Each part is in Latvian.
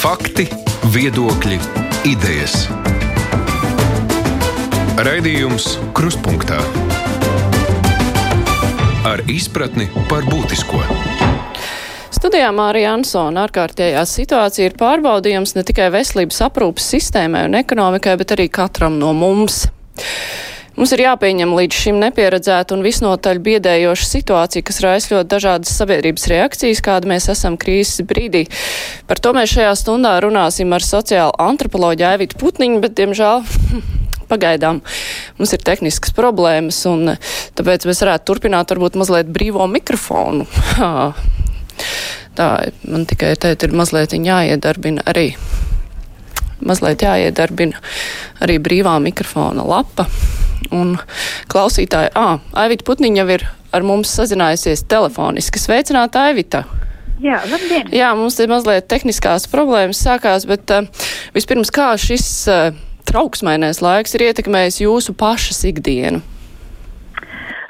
Fakti, viedokļi, idejas. Raidījums Kruspunkta ar izpratni par būtisko. Studijā Mārija Ansona ārkārtējā situācija ir pārbaudījums ne tikai veselības aprūpas sistēmai un ekonomikai, bet arī katram no mums. Mums ir jāpieņem līdz šim nepieredzēta un visnotaļ biedējoša situācija, kas raisa ļoti dažādas sabiedrības reakcijas, kāda mēs esam krīzes brīdī. Par to mēs šajā stundā runāsim ar sociālu antropoloģiju Aivitu Putniņu, bet, diemžēl, pagaidām mums ir tehniskas problēmas, un tāpēc mēs varētu turpināt varbūt mazliet brīvo mikrofonu. Tā, man tikai teikt, ir mazliet jāiedarbina arī. Mazliet jāiedarbina arī brīvā mikrofona lapa. Un klausītāji, ah, Aivita Putniņa jau ir ar mums sazinājusies telefoniski. Sveicināta, Aivita! Jā, labdien! Jā, mums ir mazliet tehniskās problēmas sākās, bet uh, vispirms kā šis uh, trauksmainais laiks ir ietekmējis jūsu pašas ikdienu?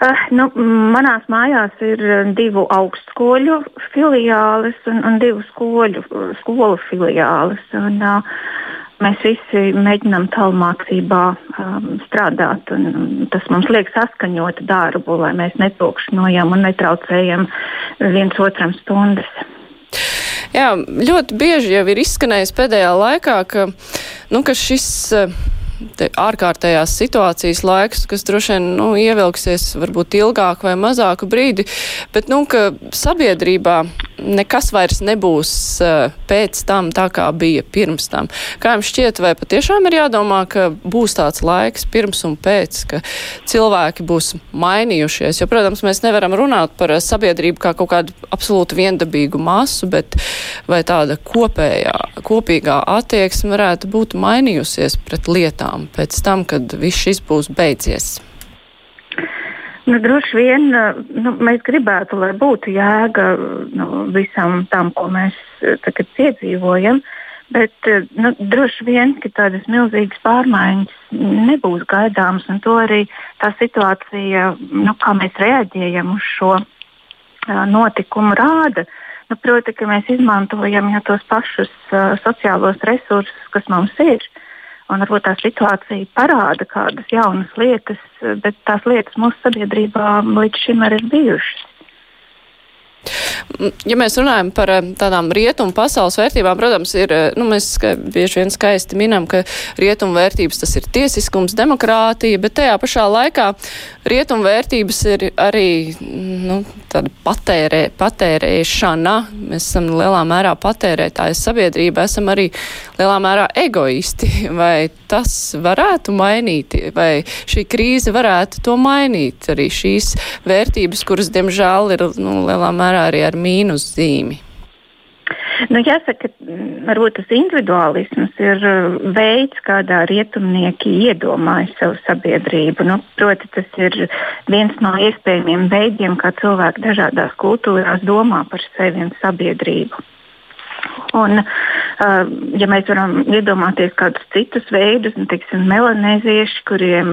Uh, nu, manās mājās ir divu augstskoļu filiāles un, un divu skoļu, skolu filiāles. Un, uh, mēs visi mēģinām tālmācībā um, strādāt. Un, tas mums liek saskaņot darbu, lai mēs netrokšņojam un netraucējam viens otram stundas. Jā, ļoti bieži jau ir izskanējis pēdējā laikā, ka, nu, ka šis ārkārtējās situācijas laiks, kas droši vien nu, ievilksies varbūt ilgāku vai mazāku brīdi, bet nu, ka sabiedrībā nekas vairs nebūs uh, pēc tam tā, kā bija pirms tam. Kā jums šķiet, vai patiešām ir jādomā, ka būs tāds laiks pirms un pēc, ka cilvēki būs mainījušies? Jo, protams, mēs nevaram runāt par sabiedrību kā kaut kādu absolūti viendabīgu masu, bet vai tāda kopējā, kopīgā attieksme varētu būt mainījusies pret lietām pēc tam, kad viss šis būs beidzies? Nu, droši vien nu, mēs gribētu, lai būtu jēga nu, visam tam, ko mēs tagad piedzīvojam. Bet nu, droši vien, tādas milzīgas pārmaiņas nebūs gaidāmas, un to arī tā situācija, nu, kā mēs reaģējam uz šo uh, notikumu, rāda. Nu, proti, ka mēs izmantojam ja, tos pašus uh, sociālos resursus, kas mums ir. Uh, Un varbūt tā situācija parāda kādas jaunas lietas, bet tās lietas mūsu sabiedrībā līdz šim arī ir bijušas. Ja mēs runājam par eh, tādām rietumu pasaules vērtībām, protams, ir, eh, nu, mēs bieži vien skaisti minam, ka rietumu vērtības tas ir tiesiskums, demokrātija, bet tajā pašā laikā rietumu vērtības ir arī, nu, tāda patērē, patērēšana. Mēs esam lielā mērā patērētāji sabiedrība, esam arī lielā mērā egoisti. Vai tas varētu mainīt, vai šī krīze varētu to mainīt, arī šīs vērtības, kuras, diemžēl, ir, nu, lielā mērā arī ar mīnus zīmi? Nu, jāsaka, varbūt tas individuālisms ir uh, veids, kādā rietumnieki iedomājas savu sabiedrību. Nu, proti, tas ir viens no iespējamiem veidiem, kā cilvēki dažādās kultūrās domā par sevi un sabiedrību. Un, ja mēs varam iedomāties kādus citus veidus, nu, teiksim, melanēzieši, kuriem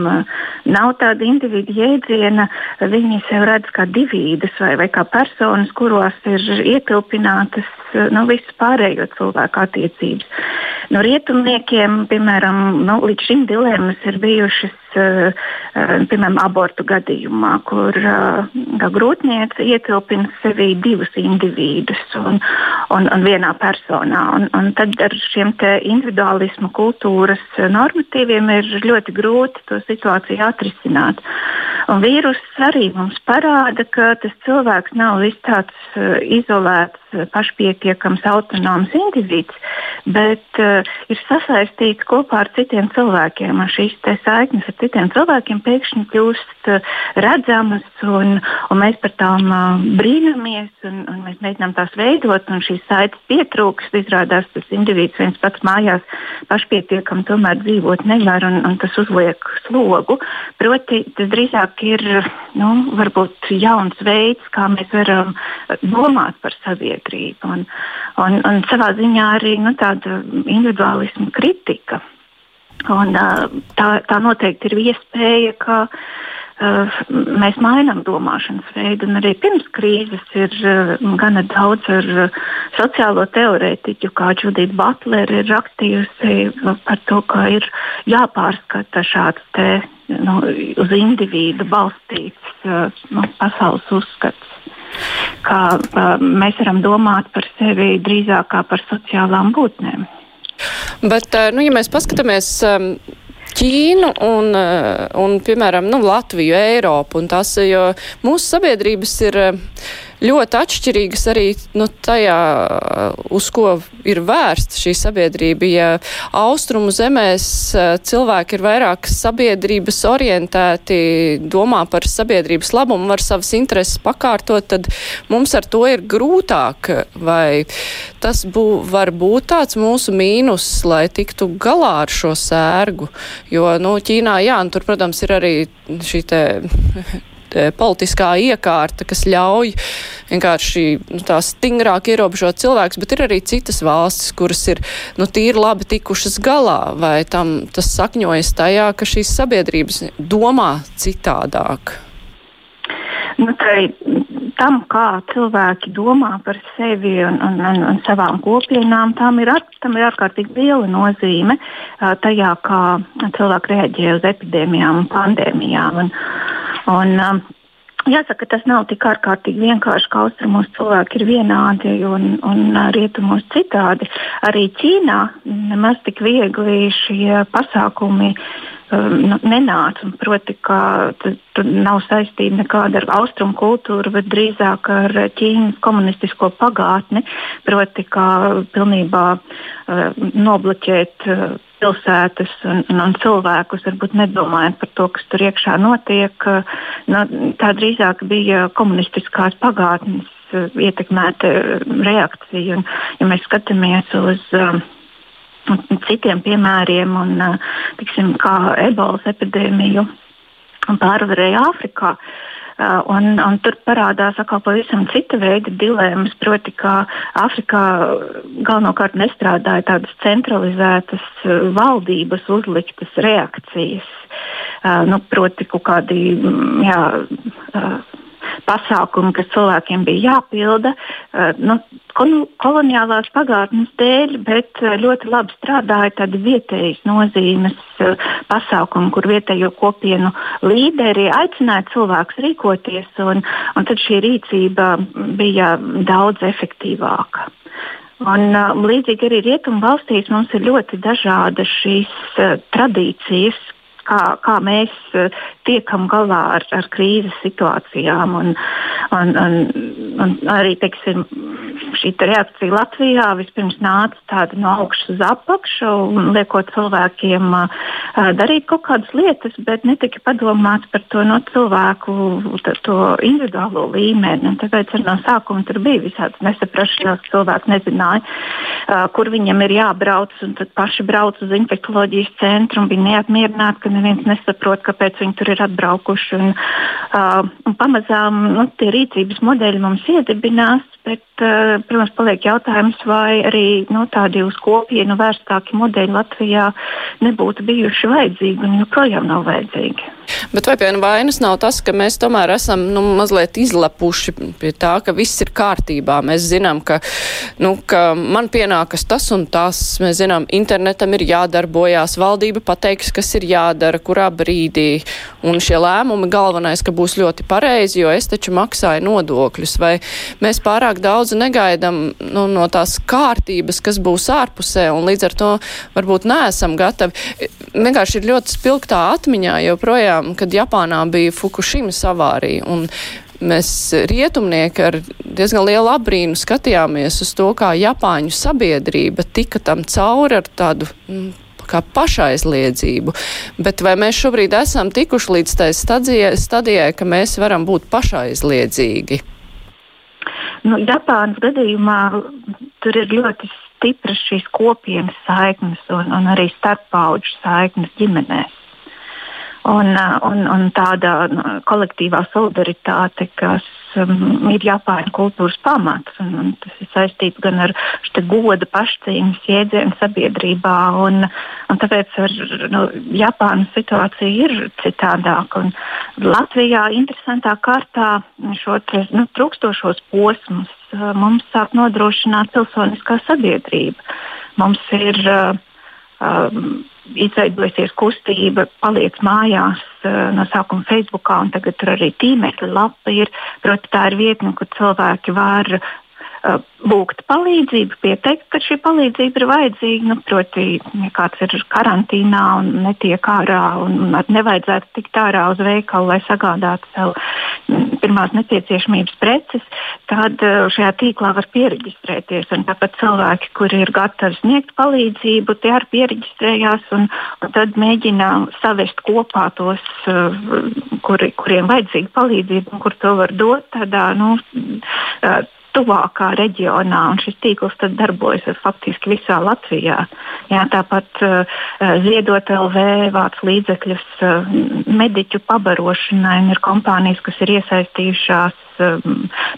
nav tāda individu jēdziena, viņi sev redz kā divīdas vai, vai kā personas, kuros ir ietilpinātas nu, visu pārējo cilvēku attiecības. No rietumniekiem, piemēram, nu, līdz šim dilemmas ir bijušas piemēram, abortu gadījumā, kur eh, grūtniece ietilpina sevī divus individus un, un, un vienā personā. Un, un tad ar šiem individuālismu kultūras normatīviem ir ļoti grūti to situāciju atrisināt. Un vīruss arī mums parāda, ka tas cilvēks nav viss tāds izolēts pašpietiekams, autonoms individs, bet uh, ir sasaistīts kopā ar citiem cilvēkiem. Un šīs saiknes ar citiem cilvēkiem pēkšņi kļūst uh, redzamas, un, un mēs par tām uh, brīnamies, un, un mēs mēģinām tās veidot, un šīs saites pietrūkst. Izrādās, tas individs viens pats mājās pašpietiekami tomēr dzīvot nevar, un, un tas uzliek slogu. Proti, tas drīzāk ir nu, varbūt jauns veids, kā mēs varam domāt par sabiedrību sabiedrība un, un, un savā ziņā arī nu, tāda individuālisma kritika. Un, tā, tā noteikti ir iespēja, ka mēs mainām domāšanas veidu. Un arī pirms krīzes ir gana daudz ar sociālo teorētiķu, kā Judita Butlere ir rakstījusi par to, ka ir jāpārskata šāds te, nu, uz individu balstīts nu, pasaules uzskats kā uh, mēs varam domāt par sevi drīzāk kā par sociālām būtnēm. Bet, nu, ja mēs paskatāmies Ķīnu un, un piemēram, nu, Latviju, Eiropu un tas, jo mūsu sabiedrības ir ļoti atšķirīgas arī nu, tajā, uz ko ir vērsta šī sabiedrība. Ja austrumu zemēs cilvēki ir vairāk sabiedrības orientēti, domā par sabiedrības labumu, var savas intereses pakārtot, tad mums ar to ir grūtāk. Vai tas bū, var būt tāds mūsu mīnus, lai tiktu galā ar šo sērgu? Jo, nu, Ķīnā, jā, un tur, protams, ir arī šī te politiskā iekārta, kas ļauj vienkārši nu, tā stingrāk ierobežot cilvēkus, bet ir arī citas valstis, kuras ir nu, tīri labi tikušas galā, vai tam tas sakņojas tajā, ka šīs sabiedrības domā citādāk. Nu, tai, tam, kā cilvēki domā par sevi un, un, un, un savām kopienām, tam ir, at, tam ir ārkārtīgi liela nozīme tajā, kā cilvēki reaģē uz epidēmijām un pandēmijām. Un, Un, um, Jāsaka, tas nav tik ārkārtīgi vienkārši, ka austrumos cilvēki ir vienādi un, un uh, rietumos citādi. Arī Ķīnā nemaz tik viegli šie pasākumi um, nu, nenāca. Proti, ka tur nav saistība nekāda ar austrumu kultūru, bet drīzāk ar Ķīnas komunistisko pagātni. Proti, kā pilnībā uh, nobloķēt. Uh, pilsētas un, un, cilvēkus, varbūt nedomājot par to, kas tur iekšā notiek. Nu, tā drīzāk bija komunistiskās pagātnes uh, ietekmēta reakcija. Un, ja mēs skatāmies uz um, citiem piemēriem, un, uh, tiksim, kā ebolas epidēmiju pārvarēja Āfrikā, Uh, un, un tur parādās atkal pavisam cita veida dilemmas, proti, ka Āfrikā galvenokārt nestrādāja tādas centralizētas valdības uzliktas reakcijas. Nu, proti, kaut kādi jā, pasākumi, kas cilvēkiem bija jāpilda eh, nu, koloniālās pagātnes dēļ, bet eh, ļoti labi strādāja tādi vietējas nozīmes eh, pasākumi, kur vietējo kopienu līderi aicināja cilvēkus rīkoties, un, un tad šī rīcība bija daudz efektīvāka. Un, līdzīgi arī rietumu valstīs mums ir ļoti dažādas šīs uh, tradīcijas, kā, kā mēs eh, tiekam galā ar, ar krīzes situācijām. Un, un, un, un arī teiksim, šī reakcija Latvijā vispirms nāca tāda no augšas uz apakšu, liekot cilvēkiem uh, darīt kaut kādas lietas, bet netika padomāts par to no cilvēku to individuālo līmeni. Un tāpēc arī no sākuma tur bija visādas nesaprašanās, cilvēki nezināja, uh, kur viņam ir jābrauc, un tad paši brauc uz infektuoloģijas centru un bija neapmierināti, ka neviens nesaprot, kāpēc viņi tur ir atbraukuši. Un, uh, un pamazām nu, tie rīcības modeļi mums iedibinās, bet, uh, protams, paliek jautājums, vai arī nu, tādi uz kopienu vērstāki modeļi Latvijā nebūtu bijuši vajadzīgi un joprojām nav vajadzīgi. Bet vai pie vainas nav tas, ka mēs tomēr esam nu, mazliet izlepuši pie tā, ka viss ir kārtībā? Mēs zinām, ka, nu, ka man pienākas tas un tas. Mēs zinām, internetam ir jādarbojās, valdība pateiks, kas ir jādara, kurā brīdī. Un šie lēmumi galvenais, ka būs ļoti pareizi, jo es taču maksāju nodokļus. Vai mēs pārāk daudz negaidam nu, no tās kārtības, kas būs ārpusē, un līdz ar to varbūt neesam gatavi. Vienkārši ir ļoti spilgtā atmiņā joprojām kad Japānā bija Fukushimas avārija. Un mēs rietumnieki ar diezgan lielu abrīnu skatījāmies uz to, kā Japāņu sabiedrība tika tam cauri ar tādu. Kā pašaizliedzību, bet vai mēs šobrīd esam tikuši līdz tai stadijai, stadijai ka mēs varam būt pašaizliedzīgi? Nu, Japānas gadījumā tur ir ļoti stipras šīs kopienas saiknes un, un arī starppauģu saiknes ģimenēs. un, un, un tāda kolektīvā solidaritāte, kas um, ir Japāņu kultūras pamats. Un, un tas ir saistīts gan ar goda pašcīņas jēdzienu sabiedrībā, un, un tāpēc ar nu, Japānas situācija ir citādāka. Latvijā interesantā kārtā šo nu, trūkstošos posmus uh, mums sāk nodrošināt pilsoniskā sabiedrība. Mums ir uh, um, izveidojusies kustība, paliec mājās uh, no sākuma Facebook, un tagad tur arī tīmekļa lapa ir. Proti, tā ir vietne, kur cilvēki var lūgt palīdzību, pieteikt, ka šī palīdzība ir vajadzīga. Nu, proti, ja kāds ir karantīnā un netiek ārā, un nevajadzētu tikt ārā uz veikalu, lai sagādātu sev mm, pirmās nepieciešamības preces, tad šajā tīklā var pieregistrēties. Tāpat cilvēki, kuri ir gatavi sniegt palīdzību, tie arī pieregistrējās un, un tad mēģina savest kopā tos, kuri, kuriem vajadzīga palīdzība un kur to var dot tādā nu, uh, tuvākā reģionā, un šis tīkls darbojas faktiski visā Latvijā. Jā, tāpat uh, Ziedot LV vāc līdzekļus uh, mediķu pabarošanai, un ir kompānijas, kas ir iesaistījušās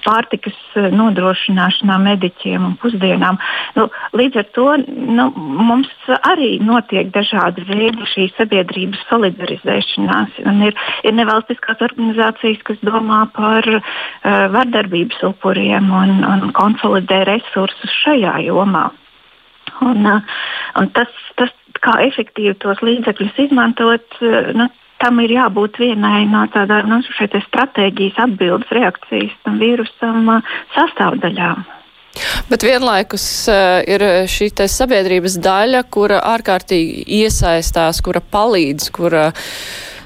pārtikas uh, nodrošināšanā mediķiem un pusdienām. Nu, līdz ar to nu, mums arī notiek dažādi veidi šī sabiedrības solidarizēšanās. Ir, ir nevalstiskās organizācijas, kas domā par uh, vardarbības upuriem un, un konsolidē resursus šajā jomā. Un, uh, un tas, tas, kā efektīvi tos līdzekļus izmantot, uh, nu, tam ir jābūt vienai no tādām no stratēģijas atbildes reakcijas tam vīrusam sastāvdaļām. Bet vienlaikus uh, ir šī sabiedrības daļa, kura ārkārtīgi iesaistās, kura palīdz, kura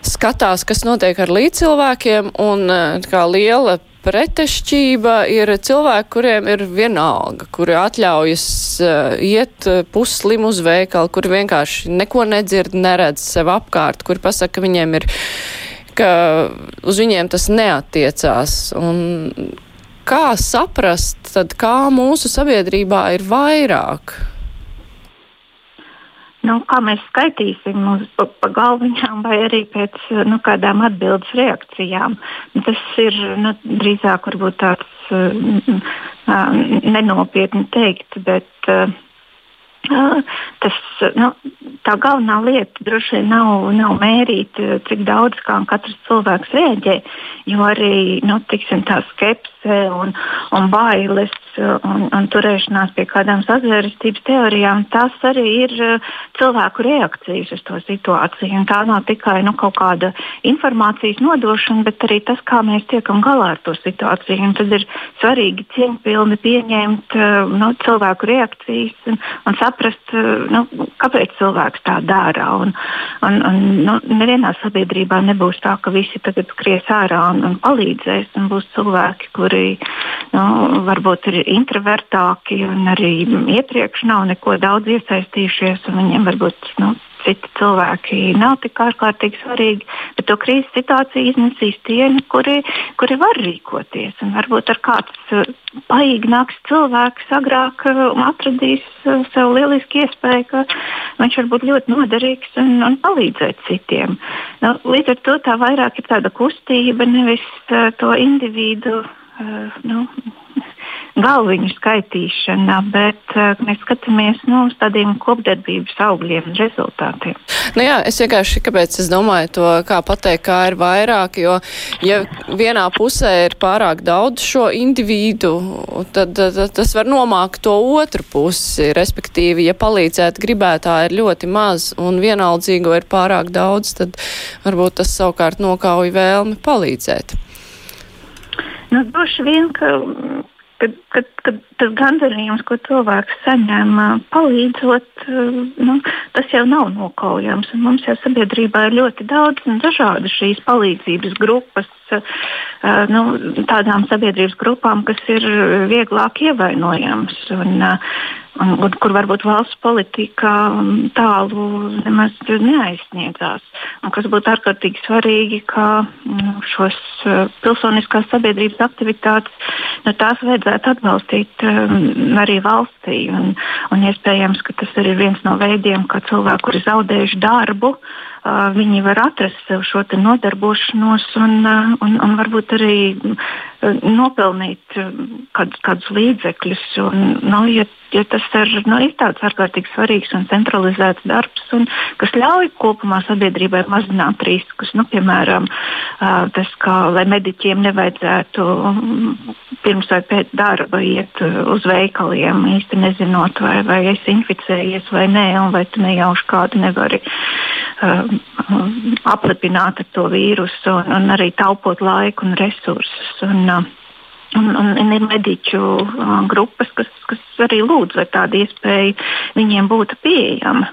skatās, kas notiek ar līdzcilvēkiem, un uh, kā liela pretešķība ir cilvēki, kuriem ir vienalga, kuri atļaujas uh, iet uh, pusslim uz veikalu, kuri vienkārši neko nedzird, neredz sev apkārt, kuri pasaka, ka viņiem ir, ka uz viņiem tas neatiecās. Un kā saprast, tad kā mūsu sabiedrībā ir vairāk? Nu, kā mēs skaitīsim uz pa, pa galviņām vai arī pēc nu, kādām atbildes reakcijām. Tas ir nu, drīzāk tāds uh, nenopietni teikt, bet uh, tas, nu, tā galvenā lieta droši vien nav, nav mērīt, cik daudz katrs cilvēks rēģē, jo arī nu, tiksim, tā skepse un, un bailes un, un turēšanās pie kādām sazvērestības teorijām, tas arī ir uh, cilvēku reakcijas uz to situāciju. Un tā nav tikai nu, kaut kāda informācijas nodošana, bet arī tas, kā mēs tiekam galā ar to situāciju. Un tad ir svarīgi cieņpilni pieņemt uh, nu, cilvēku reakcijas un, un saprast, uh, nu, kāpēc cilvēks tā dara. Un, un, un, nu, nevienā sabiedrībā nebūs tā, ka visi tagad skries ārā un, un palīdzēs. Un būs cilvēki, kuri nu, varbūt ir introvertāki un arī iepriekš nav neko daudz iesaistījušies. Viņiem varbūt nu, citi cilvēki nav tik ārkārtīgi svarīgi, bet to krīzes situāciju iznesīs tie, kuri, kuri var rīkoties. Un varbūt ar kāds uh, paīgnāks cilvēks agrāk uh, atradīs uh, sev lielisku iespēju, ka viņš var būt ļoti noderīgs un, un palīdzēt citiem. Nu, līdz ar to tā vairāk ir tāda kustība, nevis to individu. Uh, nu, galviņu skaitīšana, bet uh, mēs skatāmies nu, uz tādiem kopdarbības augļiem un rezultātiem. Nu jā, es vienkārši, kāpēc es domāju to, kā pateikt, kā ir vairāk, jo ja vienā pusē ir pārāk daudz šo individu, tad, tad, tad tas var nomākt to otru pusi, respektīvi, ja palīdzēt gribētā ir ļoti maz un vienaldzīgo ir pārāk daudz, tad varbūt tas savukārt nokauj vēlmi palīdzēt. Nu, droši vien, ka kad, kad, kad tas gandarījums, ko cilvēks saņem, palīdzot, nu, tas jau nav nokaujams. Un mums jau sabiedrībā ir ļoti daudz un dažādu šīs palīdzības grupas, nu, tādām sabiedrības grupām, kas ir vieglāk ievainojamas. Un, un, un kur varbūt valsts politika tālu nemaz neaizsniedzās. Un kas būtu ārkārtīgi svarīgi, ka nu, šos uh, pilsoniskās sabiedrības aktivitātes nu, vajadzētu atbalstīt um, arī valstī. Un, un iespējams, ka tas ir viens no veidiem, kā cilvēki, kuri zaudējuši darbu, viņi var atrast sev šo nodarbošanos un, un, un varbūt arī nopelnīt kādus, kādus līdzekļus. Un, nu, ja, ja tas ir, nu, ir tāds ārkārtīgi svarīgs un centralizēts darbs, un, kas ļauj kopumā sabiedrībai mazināt riskus, nu, piemēram, tas, kā, lai mediķiem nevajadzētu pirms vai pēc darba iet uz veikaliem, īsti nezinot, vai, vai esi inficējies vai nē, un vai tu nejauši kādu nevari uh, aplipināt ar to vīrusu, un, un arī taupot laiku un resursus. Un, uh, Un, un, un ir mediķu uh, grupas, kas, kas arī lūdz, lai tāda iespēja viņiem būtu pieejama.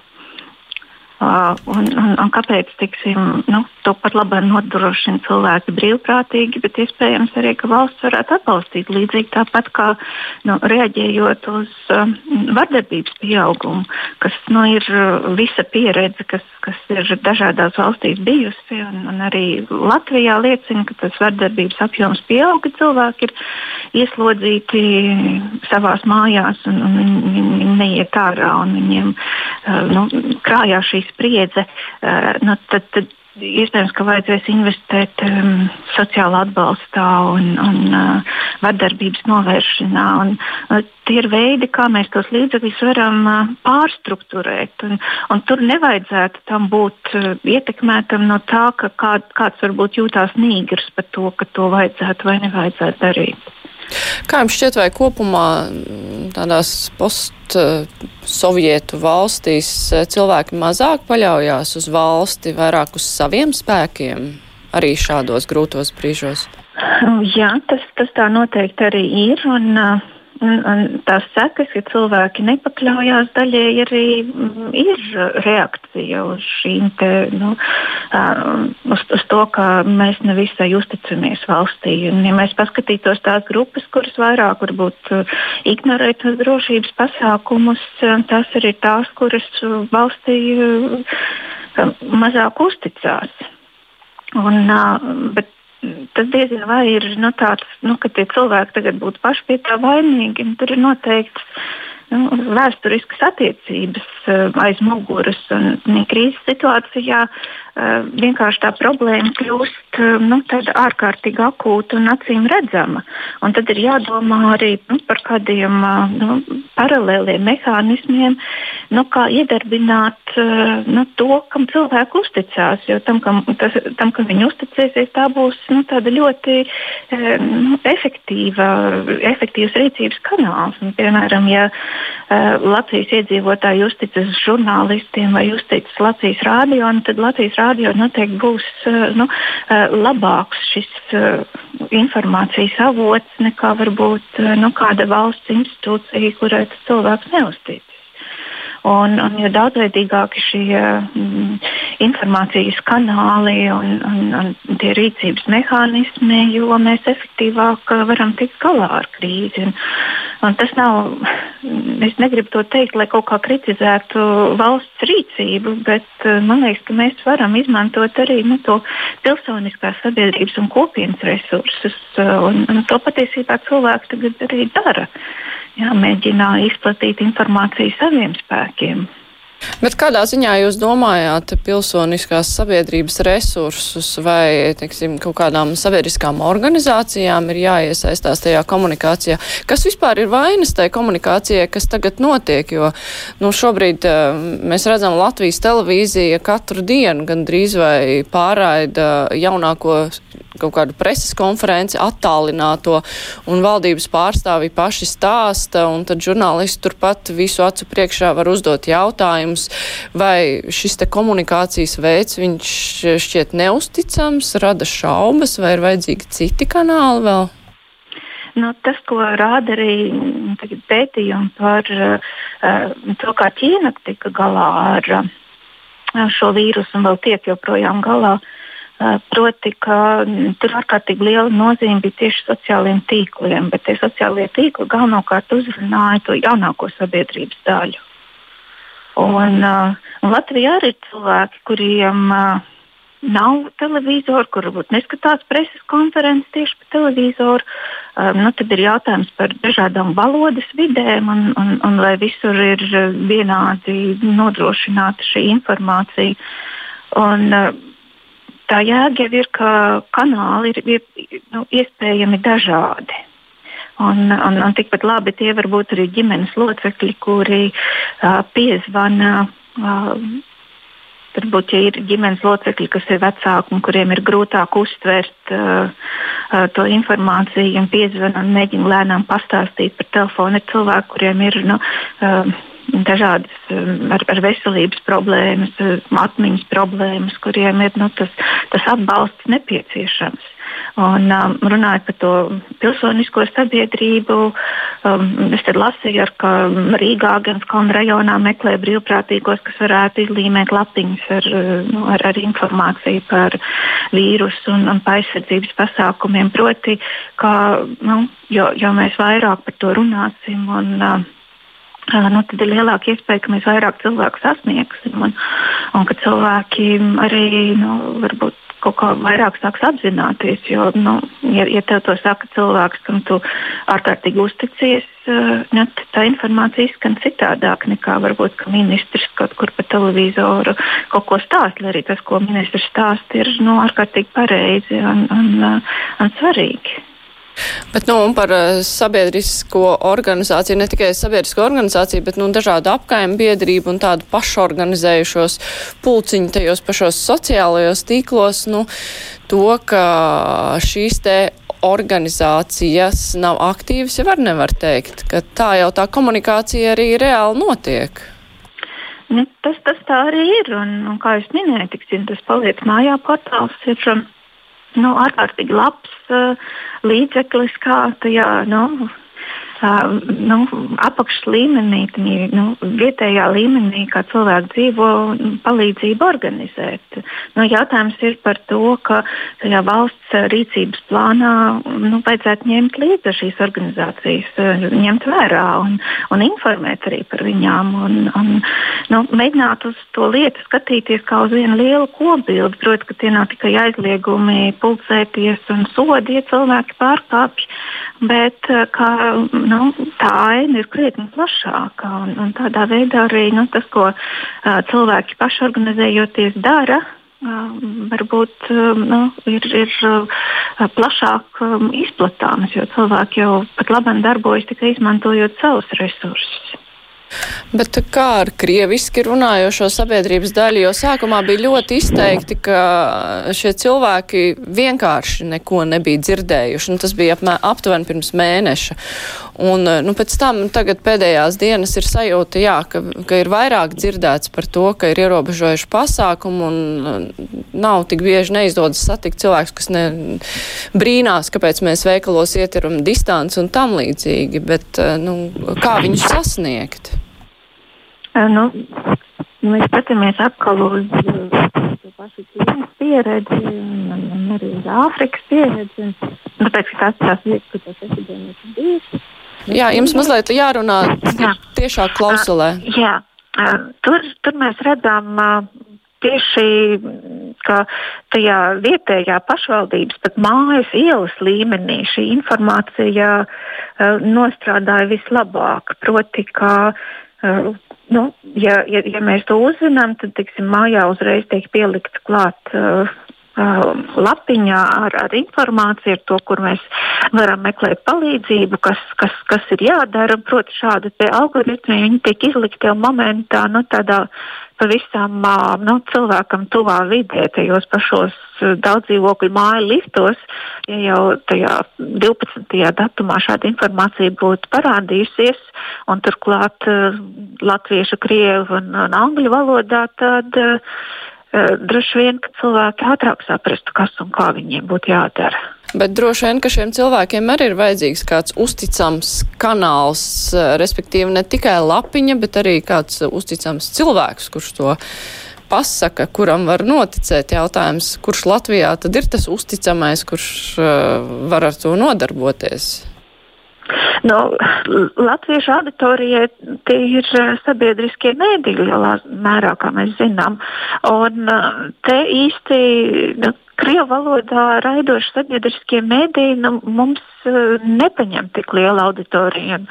Uh, un, un, un kāpēc tiksim, nu, to pat labi nodrošina cilvēki brīvprātīgi, bet iespējams arī, ka valsts varētu atbalstīt līdzīgi tāpat kā nu, reaģējot uz um, vardarbības pieaugumu, kas nu, ir uh, visa pieredze, kas, kas ir dažādās valstīs bijusi. Un, un arī Latvijā liecina, ka tas vardarbības apjoms pieauga. Cilvēki ir ieslodzīti savās mājās un, un viņi, viņi neiet ārā un viņiem uh, nu, krājās šī spriedze, uh, nu, tad, tad iespējams, ka vajadzēs investēt um, sociālā atbalstā un, un uh, vardarbības novēršanā. Un, uh, tie ir veidi, kā mēs tos līdzekļus varam uh, pārstruktūrēt. Un, un tur nevajadzētu tam būt uh, ietekmētam no tā, ka kā, kāds varbūt jūtās nīgrs par to, ka to vajadzētu vai nevajadzētu darīt. Kā jums šķiet, vai kopumā mm, tādās post-sovietu valstīs eh, cilvēki mazāk paļaujās uz valsti, vairāk uz saviem spēkiem arī šādos grūtos brīžos? Jā, tas, tas tā noteikti arī ir. Un, uh, Un, un tās sekas, ja cilvēki nepakļaujās daļēji, arī mm, ir reakcija uz te, nu, uz, uz to, ka mēs nevisai uzticamies valstī. Un, ja mēs paskatītos tās grupas, kuras vairāk varbūt ignorē tos drošības pasākumus, tās arī tās, kuras valstī mazāk uzticās. Un, bet tas diezgan vai ir nu, tāds, nu, ka tie cilvēki tagad būtu paši pie tā vainīgi. Tur ir noteikts nu, vēsturiskas attiecības uh, aiz muguras. Un, krīzes situācijā uh, vienkārši tā problēma kļūst uh, nu, ārkārtīgi akūta un acīm redzama. Un tad ir jādomā arī nu, par kādiem nu, paralēliem mehānismiem, nu, kā iedarbināt nu, to, kam cilvēki uzticās. Jo tam, kam, tas, tam, kam viņi uzticēsies, tā būs nu, ļoti nu, efektīva, efektīvs rīcības kanāls. Un, piemēram, ja uh, Latvijas iedzīvotāji uzticas žurnālistiem vai uzticas Latvijas rādio, tad Latvijas rādio noteikti būs uh, nu, uh, labāks šis informācijas avots nekā varbūt nu, kāda valsts institūcija, kurai cilvēks neuztic. Un, un jo daudzveidīgāki šie mm, informācijas kanāli un, un, un tie rīcības mehānismi, jo mēs efektīvāk varam tikt galā ar krīzi. Un, un tas nav, es negribu to teikt, lai kaut kā kritizētu valsts rīcību, bet man liekas, ka mēs varam izmantot arī nu, to pilsoniskās sabiedrības un kopienas resursus. Un, un to patiesībā cilvēks tagad arī dara jāmēģina izplatīt informāciju saviem spēkiem. Bet kādā ziņā jūs domājāt pilsoniskās sabiedrības resursus vai, teiksim, kaut kādām sabiedriskām organizācijām ir jāiesaistās tajā komunikācijā? Kas vispār ir vainas tajā komunikācijā, kas tagad notiek? Jo, nu, šobrīd uh, mēs redzam Latvijas televīzija katru dienu gandrīz vai pārraida jaunāko kaut kādu preses konferenci attālināto, un valdības pārstāvi paši stāsta, un tad žurnālisti turpat visu acu priekšā var uzdot jautājumus, vai šis te komunikācijas veids, viņš šķiet neusticams, rada šaubas, vai ir vajadzīgi citi kanāli vēl? Nu, tas, ko rāda arī pētījumi par uh, to, kā Ķīna tika galā ar uh, šo vīrusu un vēl tiek joprojām galā, uh, Proti, ka tur ārkārtīgi liela nozīme bija tieši sociālajiem tīkliem, bet tie sociālie tīkli galvenokārt uzrunāja to jaunāko sabiedrības daļu. Un, uh, un Latvijā arī ir cilvēki, kuriem uh, nav televizoru, kur varbūt neskatās preses konferences tieši pa televizoru. Um, nu, tad ir jautājums par dažādām valodas vidēm un, un, un lai visur ir vienādi nodrošināta šī informācija. Un, tā jēga jau ir, ka kanāli ir, ir nu, iespējami dažādi. Un, un, un tikpat labi tie var būt arī ģimenes locekļi, kuri uh, piezvana. Uh, Varbūt, ja ir ģimenes locekļi, kas ir vecāki un kuriem ir grūtāk uztvert uh, uh, to informāciju, un piezvanīt un mēģina lēnām pastāstīt par telefonu, ir cilvēki, kuriem ir nu, uh, dažādas ar, ar veselības problēmas, atmiņas problēmas, kuriem ir nu, tas, tas atbalsts nepieciešams. Un, um, runājot par to pilsonisko sabiedrību, um, es lasīju, ar, ka Rīgā, gan Skalna rajonā meklē brīvprātīgos, kas varētu izlīmēt lapiņas ar, nu, ar, ar informāciju par vīrusu un, un aizsardzības pasākumiem. Proti, ka, nu, jo, jo mēs vairāk par to runāsim. Un, uh, nu, tad ir lielāka iespēja, ka mēs vairāk cilvēku sasniegsim un, un ka cilvēki arī nu, varbūt kaut kā vairāk sāks apzināties. Jo, nu, ja, ja tev to saka cilvēks, kam tu ārkārtīgi uzticies, ne, tā informācija izskan citādāk nekā varbūt ministrs kaut kur pa televizoru kaut ko stāsta. Arī tas, ko ministrs stāsta, ir nu, ārkārtīgi pareizi un, un, uh, un svarīgi. Bet nu, par eh, sabiedrisko organizāciju, ne tikai sabiedrisko organizāciju, bet nu, dažādu apkaimnu biedrību un tādu pašorganizējušos pulciņu tajos pašos sociālajos tīklos, nu, to, ka šīs te organizācijas nav aktīvas, jau var nevar teikt, ka tā jau tā komunikācija arī reāli notiek. Nu, tas, tas tā arī ir, un, un kā jūs minējāt, tas paliek mājā portāls. Ir, nu, ārkārtīgi labs uh, līdzeklis, kā tajā nu, nu, apakšs līmenī, nu, vietējā līmenī, kā cilvēki dzīvo, palīdzību organizēt. Nu, jautājums ir par to, ka tajā valsts rīcības plānā nu, vajadzētu ņemt līdzi šīs organizācijas, ņemt vērā un, un informēt arī par viņām. Un, un, nu, mēģināt uz to lietu skatīties kā uz vienu lielu kopbildi. Protams, ka tie nav tikai aizliegumi pulcēties un sodi, ja cilvēki pārkāpj, bet kā nu, tā aina ir krietni plašāka. Un, un tādā veidā arī nu, tas, ko uh, cilvēki pašorganizējoties dara, uh, varbūt uh, nu, ir, ir uh, plašāk um, izplatāms, jo cilvēki jau pat labi darbojas tikai izmantojot savus resursus. Bet kā ar krieviski runājošo sabiedrības daļu, jo sākumā bija ļoti izteikti, ka šie cilvēki vienkārši neko nebija dzirdējuši, un tas bija apmē, aptuveni pirms mēneša. Un, nu, pēc tam tagad pēdējās dienas ir sajūta, jā, ka, ka ir vairāk dzirdēts par to, ka ir ierobežojuši pasākumu un nav tik bieži neizdodas satikt cilvēks, kas ne brīnās, kāpēc mēs veikalos ietiram distanci un tam līdzīgi, bet, nu, kā viņus sasniegt? Nu, mēs skatāmies atkal uz to pašu Ķīnas pieredzi un, un arī uz Āfrikas pieredzi. Tāpēc, ka tas tās vietas, kur tas epidēmijas ir bijušas. Jā, jums mazliet jārunā jā. tiešā klausulē. Jā, tur, tur mēs redzam tieši ka tajā vietējā pašvaldības, pat mājas ielas līmenī šī informācija nostrādāja vislabāk. Proti, ka Nu, ja, ja, ja mēs to uzzinām, tad tiksim, mājā uzreiz tiek pielikts klāt uh, uh, lapiņā ar, ar informāciju, ar to, kur mēs varam meklēt palīdzību, kas, kas, kas ir jādara. Protams, šādi algoritmi tiek izlikti jau momentā, nu, tādā pavisam nu, cilvēkam tuvā vidē, tajos pašos daudzdzīvokļu māju liftos, ja jau tajā 12. datumā šāda informācija būtu parādījusies, un turklāt latviešu, krievu un, un angļu valodā, tad uh, droši vien, ka cilvēki ātrāk saprastu, kas un kā viņiem būtu jādara. Bet droši vien, ka šiem cilvēkiem arī ir vajadzīgs kāds uzticams kanāls, eh, respektīvi ne tikai lapiņa, bet arī kāds uzticams cilvēks, kurš to pasaka, kuram var noticēt jautājums, kurš Latvijā tad ir tas uzticamais, kurš uh, var ar to nodarboties. Nu, Latviešu auditorijai tie ir eh, sabiedriskie mēdīļi lielā mērā, kā mēs zinām. Un te īsti nu, krievu valodā raidoši sabiedriskie mēdīji nu, mums nepaņem tik lielu auditoriju un,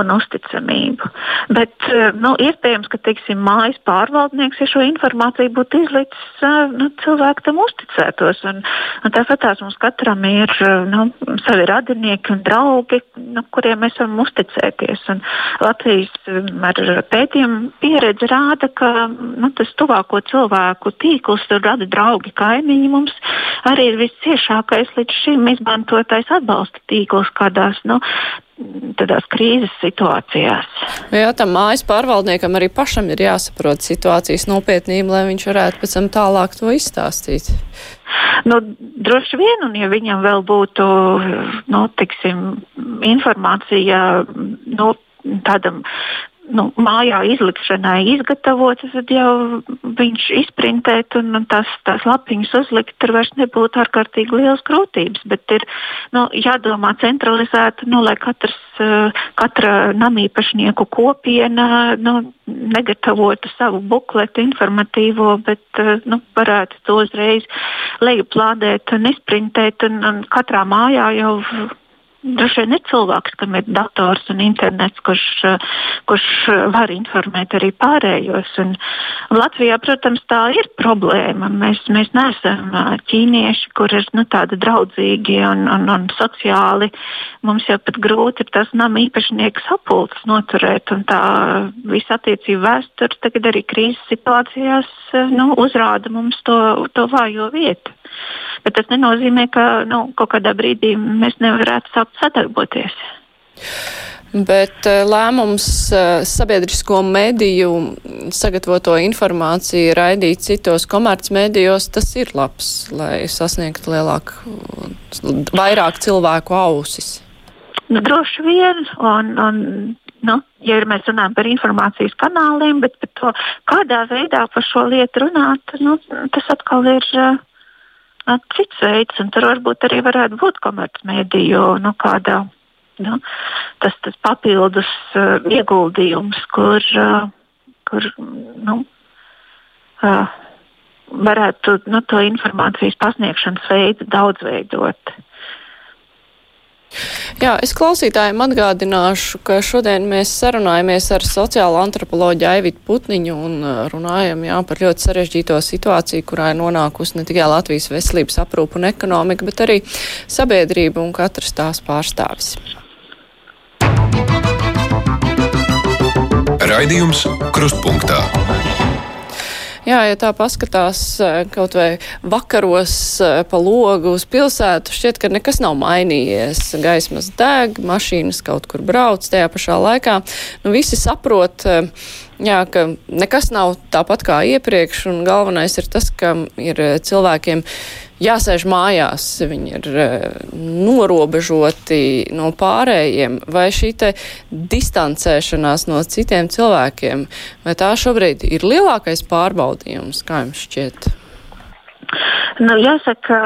un uzticamību. Bet, uh, nu, iespējams, ka teiksim, mājas pārvaldnieks, ja šo informāciju būtu izlicis, uh, nu, cilvēki tam uzticētos. Un, un tāpat mums katram ir nu, savi radinieki un draugi, nu, kuriem mēs varam uzticēties. Un Latvijas ar pētījumu pieredze rāda, ka nu, tas tuvāko cilvēku tīkls rada draugi, kaimiņi mums arī ir visciešākais līdz šim izmantotais atbalsta tīkls kādās nu, tādās krīzes situācijās. Jā, tam mājas pārvaldniekam arī pašam ir jāsaprot situācijas nopietnība, lai viņš varētu pēc tam tālāk to izstāstīt. Nu, droši vien, un ja viņam vēl būtu nu, tiksim, informācija nu, tādam nu, mājā izlikšanai izgatavotas, tad jau viņš izprintēt un, un tās, tās lapiņas uzlikt, tur vairs nebūtu ārkārtīgi liels grūtības. Bet ir nu, jādomā centralizēti, nu, lai katrs, eh, katra namīpašnieku kopiena nu, negatavotu savu bukletu informatīvo, bet eh, nu, varētu to uzreiz lejuplādēt un izprintēt. Un, un katrā mājā jau Droši vien ir cilvēks, kam ir dators un internets, kurš, kurš var informēt arī pārējos. Un Latvijā, protams, tā ir problēma. Mēs, mēs neesam ķīnieši, kur ir nu, tādi draudzīgi un, un, un sociāli. Mums jau pat grūti ir tas nama īpašnieks apulces noturēt. Tā visa attiecība vēsture tagad arī krīzes situācijās nu, uzrāda mums to, to vājo vietu. Bet tas nenozīmē, ka nu, kaut kādā brīdī mēs nevarētu sākt sadarboties. Bet eh, lēmums eh, sabiedrisko mediju sagatavoto informāciju raidīt citos komercmedijos, tas ir labs, lai sasniegtu lielāku, vairāk cilvēku ausis. Nu, droši vien, un, un nu, ja mēs runājam par informācijas kanāliem, bet par to, kādā veidā par šo lietu runāt, nu, tas atkal ir. Uh, cits veids, un tur varbūt arī varētu būt komercmediju nu, kāda, nu, tas, tas papildus uh, ieguldījums, kur, uh, kur nu, uh, varētu nu, to informācijas pasniegšanas veidu daudzveidot. Jā, es klausītājiem atgādināšu, ka šodien mēs sarunājamies ar sociālo antropoloģiju Aivitu Putniņu un uh, runājam jā, par ļoti sarežģīto situāciju, kurā ir nonākusi ne tikai Latvijas veselības aprūpa un ekonomika, bet arī sabiedrība un katrs tās pārstāvis. Raidījums Krustpunktā. Jā, ja tā paskatās eh, kaut vai vakaros eh, pa logu uz pilsētu, šķiet, ka nekas nav mainījies. Gaismas deg, mašīnas kaut kur brauc tajā pašā laikā. Nu, visi saprot, eh, jā, ka nekas nav tāpat kā iepriekš, un galvenais ir tas, ka ir cilvēkiem jāsēž mājās, viņi ir eh, norobežoti no pārējiem, vai šī te distancēšanās no citiem cilvēkiem, vai tā šobrīd ir lielākais pārbaudījums, kā jums šķiet? Nu, jāsaka,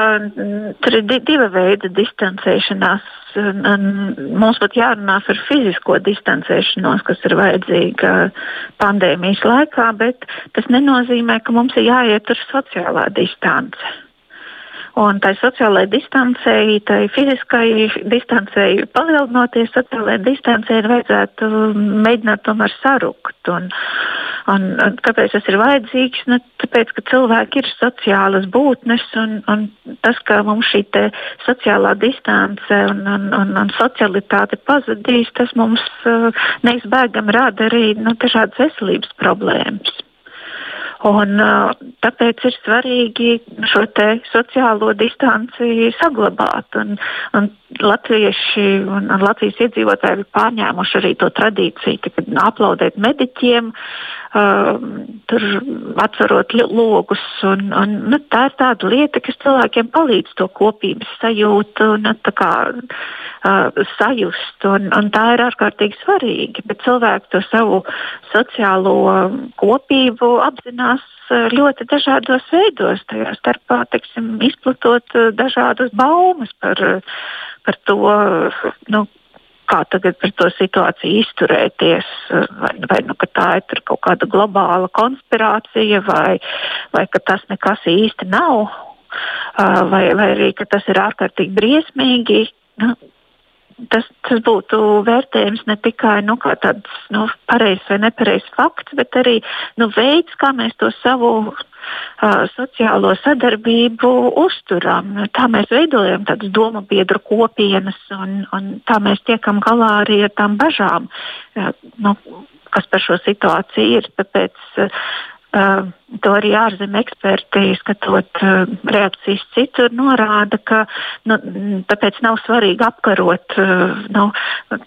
tur ir divi veidi distancēšanās. Mums pat jārunā par fizisko distancēšanos, kas ir vajadzīga pandēmijas laikā, bet tas nenozīmē, ka mums ir jāiet uz sociālā distance. Un tai sociālajai distancei, tai fiziskai distancei palielinoties, sociālajai distancei ir vajadzētu mēģināt tomēr sarukt. Un, un, un kāpēc tas ir vajadzīgs? Nu, tāpēc, ka cilvēki ir sociālas būtnes un, un tas, ka mums šī sociālā distance un, un, un, un socialitāte pazudīs, tas mums uh, neizbēgami rada arī nu, dažādas veselības problēmas. Un, tāpēc ir svarīgi šo sociālo distanci saglabāt. Un, un latvieši un, un Latvijas iedzīvotāji ir pārņēmuši arī to tradīciju, ka aplaudēt mediķiem, uh, tur atverot logus. Un, un, nu, tā ir tāda lieta, kas cilvēkiem palīdz to kopības sajūtu. Nu, kā, uh, sajust, un, un tā ir ārkārtīgi svarīgi. Bet cilvēki to savu sociālo kopību apzinās uh, ļoti dažādos veidos, tajā starpā teiksim, izplatot uh, dažādas baumas par, uh, par to. Nu, kā tagad par to situāciju izturēties. Vai, vai nu, tā ir kaut kāda globāla konspirācija, vai, vai ka tas nekas īsti nav. vai, vai arī tas ir ārkārtīgi briesmīgi. Nu, tas, tas būtu vērtējums ne tikai nu, tāds nu, pareizs vai nepareizs fakts, bet arī nu, veids, kā mēs to savu uh, sociālo sadarbību uzturam. Tā mēs veidojam tādas domu biedru kopienas, un, un tā mēs tiekam galā arī ar tām bažām, uh, nu, kas par šo situāciju ir. Tāpēc, uh, Uh, to arī ārzemju eksperti, skatot uh, reakcijas citur, norāda, ka nu, tāpēc nav svarīgi apkarot uh, nu,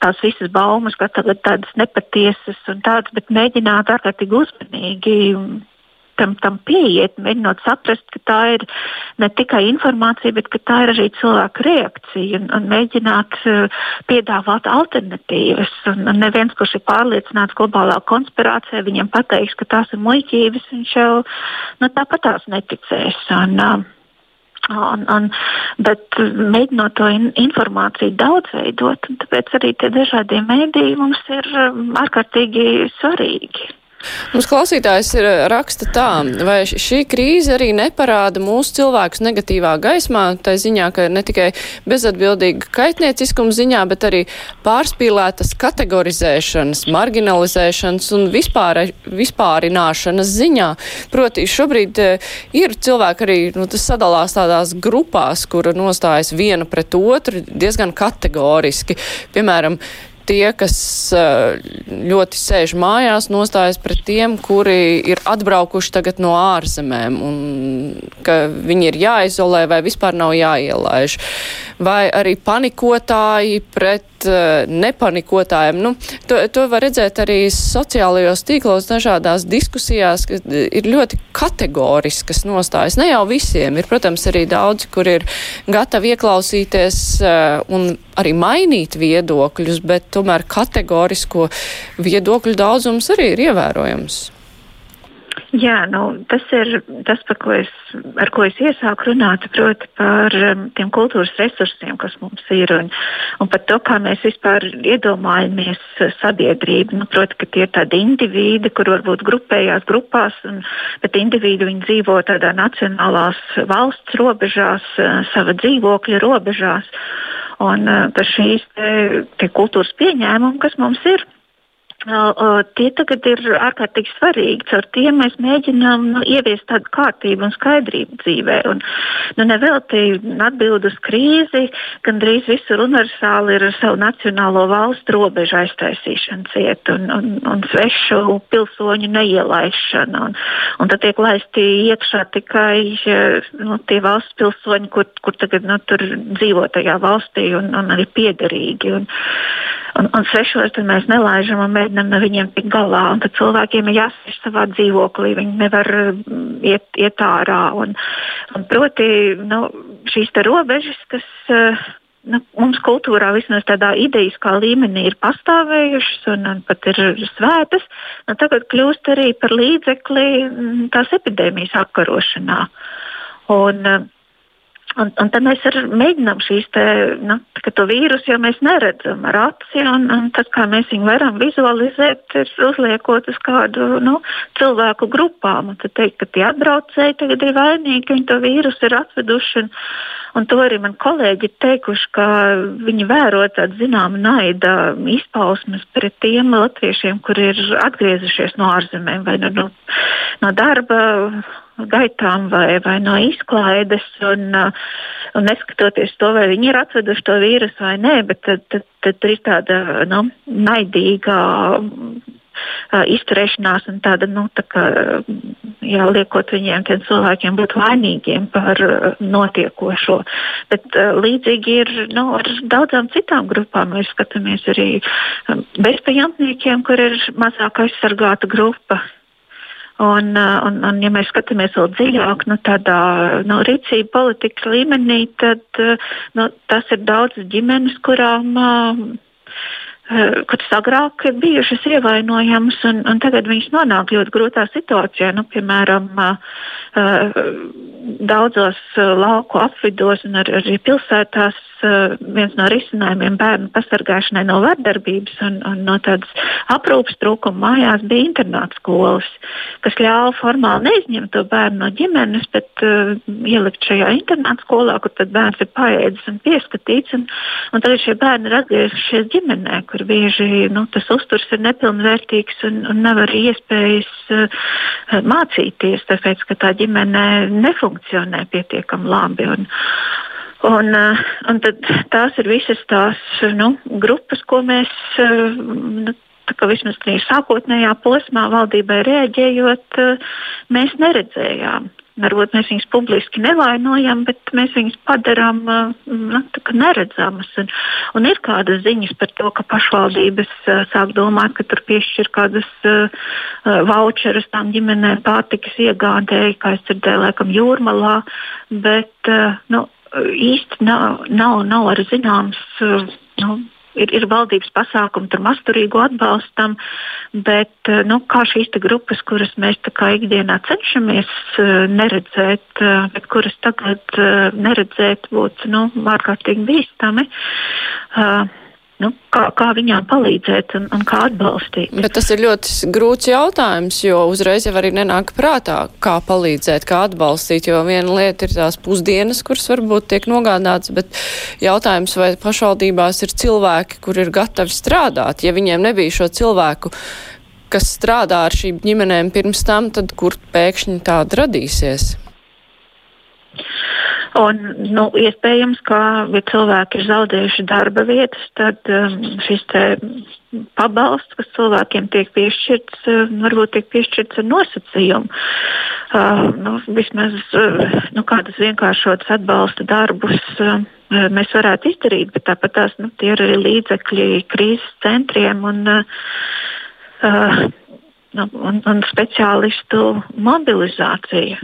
tās visas baumas, ka tagad tādas nepatiesas un tādas, bet mēģināt ārkārtīgi uzmanīgi tam, tam pieiet, mēģinot saprast, ka tā ir ne tikai informācija, bet tā ir arī cilvēka reakcija un, un mēģināt uh, piedāvāt alternatīvas. Un, un neviens, kurš ir pārliecināts globālā konspirācijā, viņam pateiks, ka tās ir muļķības, viņš jau nu, tāpat tās neticēs. Un, uh, Un, un, bet mēģinot to in, informāciju daudzveidot, tāpēc arī tie dažādie mēdīji mums ir ārkārtīgi svarīgi. Mums klausītājs ir eh, raksta tā, vai šī krīze arī neparāda mūsu cilvēkus negatīvā gaismā, tā ziņā, ka ne tikai bezatbildīga kaitnieciskuma ziņā, bet arī pārspīlētas kategorizēšanas, marginalizēšanas un vispār, vispārināšanas ziņā. Proti, šobrīd eh, ir cilvēki arī, nu, tas sadalās tādās grupās, kura nostājas viena pret otru diezgan kategoriski. Piemēram, tie, kas ļoti sēž mājās, nostājas pret tiem, kuri ir atbraukuši tagad no ārzemēm un ka viņi ir jāizolē vai vispār nav jāielaiž. Vai arī panikotāji pret nepanikotājiem. Nu, to, to var redzēt arī sociālajos tīklos dažādās diskusijās, ka ir ļoti kategoriskas nostājas. Ne jau visiem, ir, protams, arī daudzi, kur ir gatavi ieklausīties un arī mainīt viedokļus, bet tomēr kategorisko viedokļu daudzums arī ir ievērojams. Jā, nu, tas ir tas, ko es, ar ko es iesāku runāt, proti par um, tiem kultūras resursiem, kas mums ir, un, un par to, kā mēs vispār iedomājamies sabiedrību. Nu, proti, ka tie ir tādi individi, kur varbūt grupējās grupās, un, bet individi viņi dzīvo tādā nacionālās valsts robežās, uh, sava dzīvokļa robežās. Un uh, par šīs te, te kultūras pieņēmumu, kas mums ir, Tie tagad ir ārkārtīgi svarīgi. Caur tiem mēs mēģinām nu, ieviest tādu kārtību un skaidrību dzīvē. Un, nu, Nevelti atbild uz krīzi, gandrīz visur universāli ir ar savu nacionālo valstu robežu aiztaisīšanu ciet un, un, un svešu pilsoņu neielaišana. Un, un tad tiek laisti iekšā tikai nu, tie valsts pilsoņi, kur, kur tagad nu, dzīvo tajā valstī un, un arī piederīgi. Un, un, un svešos mēs nelaižam un mēģinām no viņiem tikt galā. Un tad cilvēkiem ir jāsēž savā dzīvoklī, viņi nevar mm, iet, iet ārā. Un, un proti, nu, šīs robežas, kas. Uh, nu, mums kultūrā vismaz tādā idejiskā līmenī ir pastāvējušas un, un pat ir svētas, nu, tagad kļūst arī par līdzekli mm, tās epidēmijas apkarošanā. Un, uh, Un, un tad mēs mēģinām šīs te, nu, to vīrusu, jo mēs neredzam ar aci, un, un tas, kā mēs viņu varam vizualizēt, ir uzliekot uz kādu nu, cilvēku grupām. Un tad teikt, ka tie atbraucēji tagad ir vainīgi, ka viņi to vīrusu ir atveduši. Un, un to arī man kolēģi ir teikuši, ka viņi vēro tādu zināmu naida izpausmes pret tiem latviešiem, kuri ir atgriezušies no ārzemēm vai no, no, no darba gaitām vai, vai no izklaides. Un, uh, un neskatoties to, vai viņi ir atveduši to vīrusu vai nē, bet tad, tad, tad ir tāda nu, naidīga uh, izturēšanās un tāda, nu, tā kā, jā, liekot viņiem, tiem cilvēkiem būt vainīgiem par uh, notiekošo. Bet līdzīgi ir nu, ar daudzām citām grupām. Mēs skatāmies arī um, bezpajumtniekiem, kur ir mazāk aizsargāta grupa. Un, uh, un, un, ja mēs skatāmies vēl dziļāk, nu, tādā nu, rīcība politikas līmenī, tad uh, nu, tas ir daudz ģimenes, kurām. Uh, kuras agrāk ir bijušas ievainojamas, un, un tagad viņas nonāk ļoti grūtā situācijā. Nu, piemēram, daudzos lauku apvidos un ar, arī pilsētās uh, viens no risinājumiem bērnu pasargāšanai no vardarbības un, un no tādas aprūpas trūkuma mājās bija internāta skolas, kas ļāva formāli neizņemt to bērnu no ģimenes, bet uh, ielikt šajā internāta skolā, kur bērns ir paēdis un pieskatīts. Un, un tagad šie bērni ir atgriezušies ģimenē, kur bieži nu, tas uzturs ir nepilnvērtīgs un, un nav arī iespējas uh, mācīties, tāpēc ka tā ģimene nefunkcionē pietiekami labi. Un, Un, un tās ir visas tās nu, grupas, ko mēs nu, vismaz sākotnējā posmā valdībai reaģējot, mēs neredzējām. Varbūt mēs viņus publiski nevainojam, bet mēs viņus padarām nu, neredzamas. Un, un ir kādas ziņas par to, ka pašvaldības sāk domāt, ka tur piešķir kādas uh, voucherus tām ģimenēm pārtikas iegādēji, kā es dzirdēju, laikam jūrmalā. Bet uh, nu, īsti nav, nav, nav arī zināms. Uh, nu, ir, ir valdības pasākumi, tur masturīgu atbalstam, bet eh, nu, kā šīs grupas, kuras mēs ikdienā cenšamies uh, neredzēt, bet kuras tagad neredzēt būtu nu, ārkārtīgi bīstami. Uh, nu, kā, kā viņām palīdzēt un, un kā atbalstīt. Bet tas ir ļoti grūts jautājums, jo uzreiz jau arī nenāk prātā, kā palīdzēt, kā atbalstīt, jo viena lieta ir tās pusdienas, kuras varbūt tiek nogādāts, bet jautājums, vai pašvaldībās ir cilvēki, kur ir gatavi strādāt, ja viņiem nebija šo cilvēku kas strādā ar šīm ģimenēm pirms tam, tad kur pēkšņi tāda radīsies? Un, nu, iespējams, ka, ja cilvēki ir zaudējuši darba vietas, tad um, šis pabalsts, kas cilvēkiem tiek piešķirts, uh, varbūt tiek piešķirts ar nosacījumu. Uh, nu, vismaz uh, nu, kādus vienkāršotus atbalsta darbus. Uh, Mēs varētu izdarīt, bet tāpat tās nu, ir arī līdzekļi krīzes centriem un, uh, nu, un, un speciālistu mobilizācija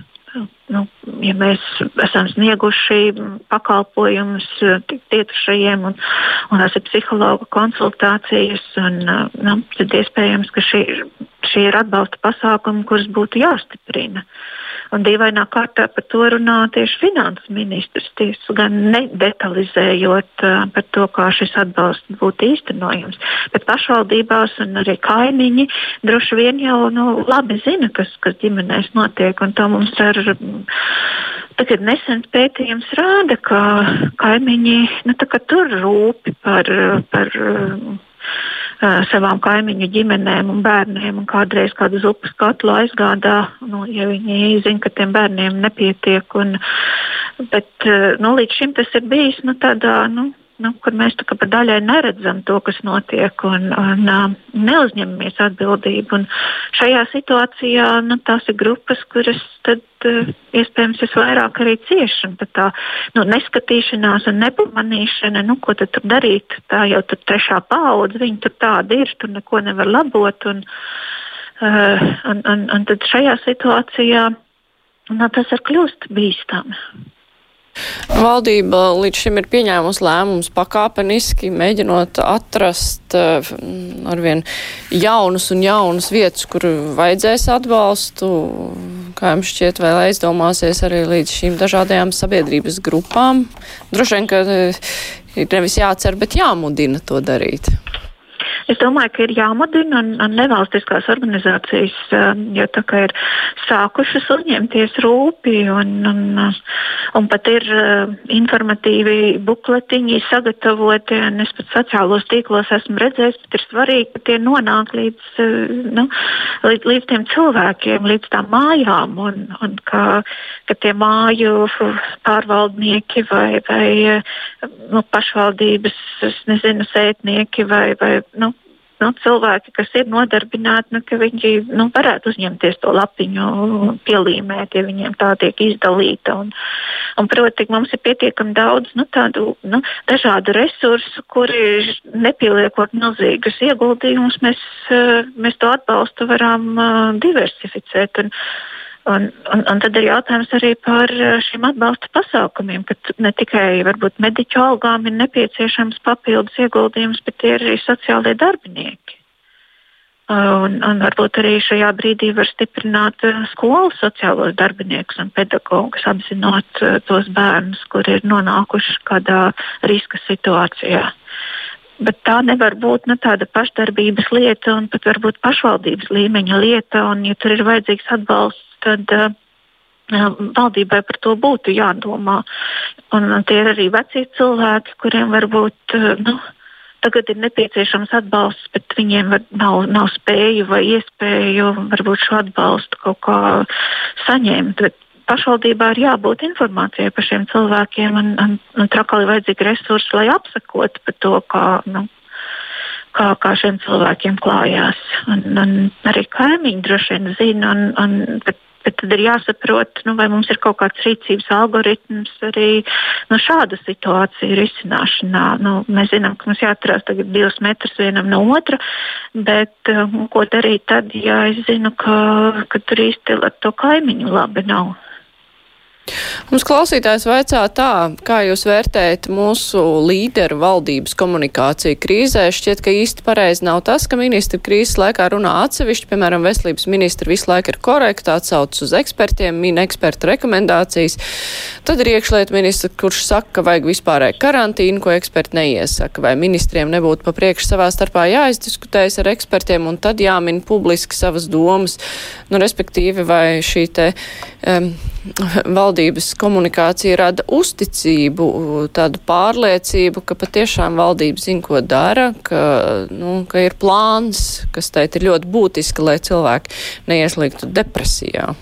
nu, ja mēs esam snieguši pakalpojumus cietušajiem un, un esam psihologa konsultācijas, un, nu, tad iespējams, ka šī, šī ir atbalsta pasākumi, kurus būtu jāstiprina. Uh, Un dīvainā kārtā par to runā tieši finanses ministrs, tiesu gan nedetalizējot uh, par to, kā šis atbalsts būtu īstenojams. Bet pašvaldībās un arī kaimiņi droši vien jau nu, labi zina, kas, kas ģimenēs notiek. Un to mums ar Tagad nesens pētījums rāda, ka kaimiņi nu, tur rūpi par, par savām kaimiņu ģimenēm un bērniem, un kādreiz kādu upes katlu aizgādā, nu, ja viņi zina, ka tiem bērniem nepietiek. Un, bet nu, līdz šim tas ir bijis nu, tādā. Nu, nu, kur mēs tā kā pa daļai neredzam to, kas notiek un, un uh, neuzņemamies atbildību. Un šajā situācijā nu, tās ir grupas, kuras tad uh, iespējams visvairāk arī cieši. Tā nu, neskatīšanās un nepamanīšana, nu, ko tur darīt, tā jau tur trešā paudze, viņi tur tādi ir, tur neko nevar labot. Un, uh, un, un, un tad šajā situācijā nu, tas ir kļūst bīstami. Valdība līdz šim ir pieņēmusi lēmumus pakāpeniski, mēģinot atrast uh, arvien jaunus un jaunus vietas, kur vajadzēs atbalstu. Kā jums šķiet, vēl aizdomāsies arī līdz šīm dažādajām sabiedrības grupām? Droši vien, ka uh, ir nevis jācer, bet jāmudina to darīt. Es domāju, ka ir jāmudina un, un nevalstiskās organizācijas um, jau tā kā ir sākušas uzņemties rūpi un, un, un pat ir uh, informatīvi bukletiņi sagatavoti. Es pat sociālos tīklos esmu redzējis, bet ir svarīgi, ka tie nonāk līdz, uh, nu, līdz, līdz tiem cilvēkiem, līdz tām mājām un, un ka, ka tie māju pārvaldnieki vai, vai nu, pašvaldības nezinu, sētnieki vai, vai nu, nu, cilvēki, kas ir nodarbināti, nu, ka viņi nu, varētu uzņemties to lapiņu, pielīmēt, ja viņiem tā tiek izdalīta. Un, un, proti, mums ir pietiekami daudz nu, tādu nu, dažādu resursu, kuri nepieliekot milzīgus ieguldījumus, mēs, mēs to atbalstu varam diversificēt. Un, Un, un, un tad ir jautājums arī par eh, šiem atbalsta pasākumiem, ka ne tikai varbūt mediķu algām ir nepieciešams papildus ieguldījums, bet ir arī sociālie darbinieki. Un, un varbūt arī šajā brīdī var stiprināt skolu sociālos darbiniekus un pedagogus, apzinot tos bērnus, kuri ir nonākuši kādā riska situācijā. Bet tā nevar būt nu, tāda pašdarbības lieta un pat varbūt pašvaldības līmeņa lieta. Un, ja tur ir vajadzīgs atbalsts, tad uh, valdībai par to būtu jādomā. Un, tie ir arī veci cilvēki, kuriem varbūt nu, tagad ir nepieciešams atbalsts, bet viņiem var, nav, nav spēju vai iespēju varbūt šo atbalstu kaut kā saņemt. Bet pašvaldībā ir jābūt informācijai par šiem cilvēkiem, un, un, un trakali ir vajadzīgi resursi, lai apsakotu par to, kā, nu, kā, kā šiem cilvēkiem klājās. Un, un arī kaimiņi droši vien zina, un, un, bet bet tad ir jāsaprot, nu, vai mums ir kaut kāds rīcības algoritms arī nu, šāda situācija risināšanā. Nu, mēs zinām, ka mums jāatcerās tagad divus metrus vienam no otra, bet um, ko darīt tad, ja es zinu, ka, ka tur īsti to kaimiņu labi nav? Mums klausītājs vaicā tā, kā jūs vērtējat mūsu līderu valdības komunikāciju krīzē. Šķiet, ka īsti pareizi nav tas, ka ministri krīzes laikā runā atsevišķi, piemēram, veselības ministri visu laiku ir korekti, atsauc uz ekspertiem, min eksperta rekomendācijas. Tad ir iekšliet ministrs, kurš saka, ka vajag vispārēju karantīnu, ko eksperti neiesaka, vai ministriem nebūtu pa priekšu savā starpā jāizdiskutējas ar ekspertiem un tad jāmin publiski savas domas, nu, respektīvi, vai šī te um, valdības komunikācija rada uzticību, tādu pārliecību, ka patiešām valdība zina, ko dara, ka, nu, ka ir plāns, kas teikt ir ļoti būtiski, lai cilvēki neieslīgtu depresijā.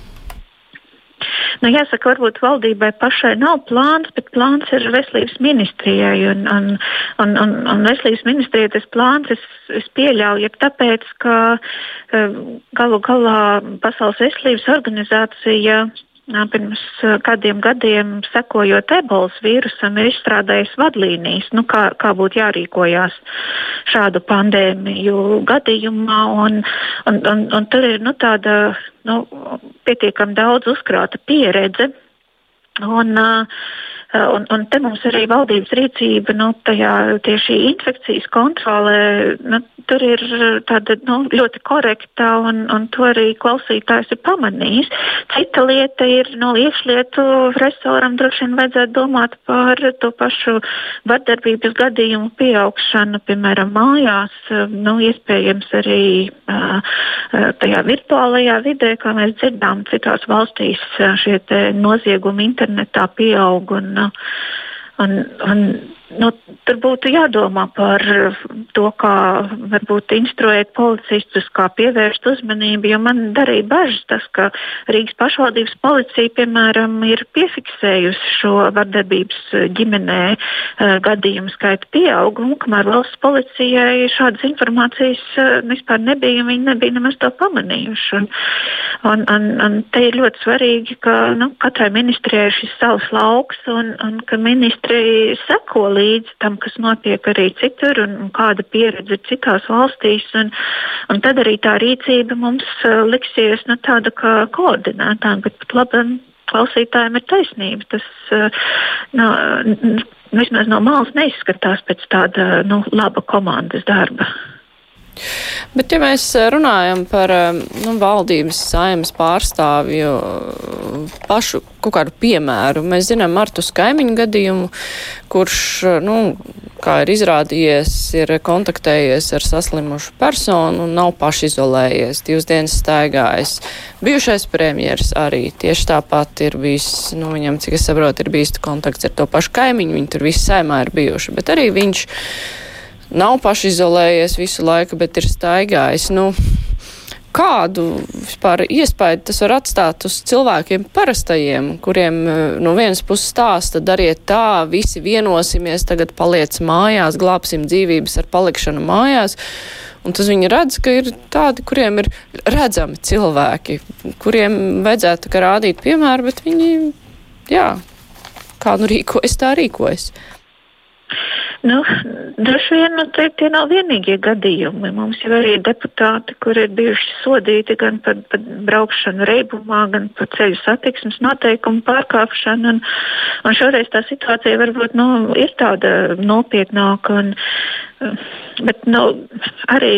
Nu, jāsaka, varbūt valdībai pašai nav plāns, bet plāns ir veselības ministrijai. Un, un, un, un, un veselības ministrijai tas plāns es, es pieļauju, ir tāpēc, ka eh, galu galā Pasaules veselības organizācija pirms kādiem gadiem, sekojot ebolas vīrusam, ir izstrādājis vadlīnijas, nu, kā, kā būtu jārīkojās šādu pandēmiju gadījumā. Un, un, un, un tur ir nu, tāda nu, pietiekami daudz uzkrāta pieredze. Un, uh, Un, un te mums arī valdības rīcība nu, tajā tieši infekcijas kontrolē, nu, tur ir tāda nu, ļoti korekta un, un to arī klausītājs ir pamanījis. Cita lieta ir nu, iekšlietu resoram droši vien vajadzētu domāt par to pašu vardarbības gadījumu pieaugšanu, piemēram, mājās, nu, iespējams arī uh, tajā virtuālajā vidē, kā mēs dzirdām, citās valstīs šie noziegumi internetā pieaug. Un, Un, un, un nu, tur būtu jādomā par to, kā varbūt instruēt policistus, kā pievērst uzmanību. Man darīja bažas tas, ka Rīgas pašvaldības policija, piemēram, ir piefiksējusi šo vardarbības ģimenē uh, gadījumu skaitu pieaugumu, kamēr valsts policijai šādas informācijas uh, vispār nebija, viņi nebija nemaz to pamanījuši. Un, un, un, un te ir ļoti svarīgi, ka nu, katrai ministrijai ir šis savs lauks, un, un ka ministri seko līdzi tam, kas notiek arī citur un, un kāda pieredze ir citās valstīs. Un, un tad arī tā rīcība mums uh, liksies nu, tāda kā koordinētā, bet pat labi klausītājiem ir taisnība. Tas uh, no, vismaz no malas neizskatās pēc tāda nu, laba komandas darba. Bet, ja mēs runājam par nu, valdības saimas pārstāvju pašu kaut kādu piemēru, mēs zinām Martus kaimiņu gadījumu, kurš, nu, kā ir izrādījies, ir kontaktējies ar saslimušu personu un nav pašizolējies, divas dienas staigājis. Bijušais premjeras arī tieši tāpat ir bijis, nu, viņam, cik es saprotu, ir bijis kontakts ar to pašu kaimiņu, viņi tur visi saimā ir bijuši, bet arī viņš nav pašizolējies visu laiku, bet ir staigājis. Nu, kādu vispār iespēju tas var atstāt uz cilvēkiem parastajiem, kuriem eh, no vienas puses stāsta, dariet tā, visi vienosimies, tagad paliec mājās, glābsim dzīvības ar palikšanu mājās. Un tas viņi redz, ka ir tādi, kuriem ir redzami cilvēki, kuriem vajadzētu rādīt piemēru, bet viņi, jā, kā nu rīkojas, tā rīkojas. Nu, droši vien nu, tie, tie nav vienīgie gadījumi. Mums jau arī ir deputāti, kuri ir bijuši sodīti gan par, par braukšanu reibumā, gan par ceļu satiksmes noteikumu pārkāpšanu. Un, un šoreiz tā situācija varbūt nu, ir tāda nopietnāka. Un, Bet nu, arī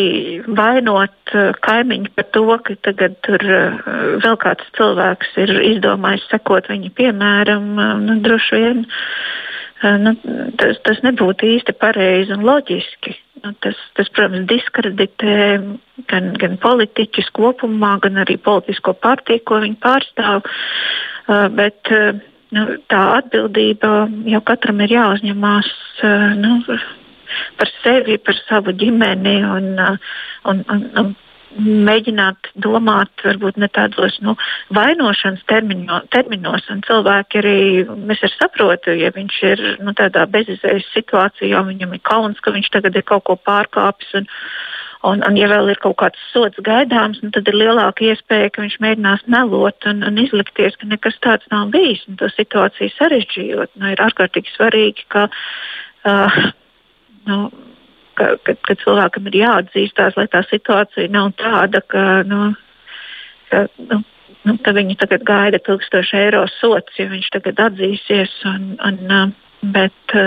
vainot uh, kaimiņu par to, ka tagad tur uh, vēl kāds cilvēks ir izdomājis sekot viņa piemēram, uh, nu, droši vien nu, tas, tas nebūtu īsti pareizi un loģiski. Nu, tas, tas, protams, diskreditē gan, gan politiķus kopumā, gan arī politisko partiju, ko viņi pārstāv. Bet nu, tā atbildība jau katram ir jāuzņemās. Nu, par sevi, par savu ģimeni un, un, un, un mēģināt domāt varbūt ne tādos nu, vainošanas termiņo, terminos. Cilvēki arī, es arī saprotu, ja viņš ir nu, tādā bezizējas situācijā, viņam ir kauns, ka viņš tagad ir kaut ko pārkāpis. Un, Un, un, ja vēl ir kaut kāds sots gaidāms, nu, tad ir lielāka iespēja, ka viņš mēģinās melot un, un izlikties, ka nekas tāds nav bijis. To situāciju sarežģījot, nu, ir ārkārtīgi svarīgi, ka uh, nu, ka, ka, ka cilvēkam ir jāatzīstās, lai tā situācija nav tāda, ka, nu, ka, nu, nu, ka viņu tagad gaida 1000 eiro sots, ja viņš tagad atzīsies. Un, un, bet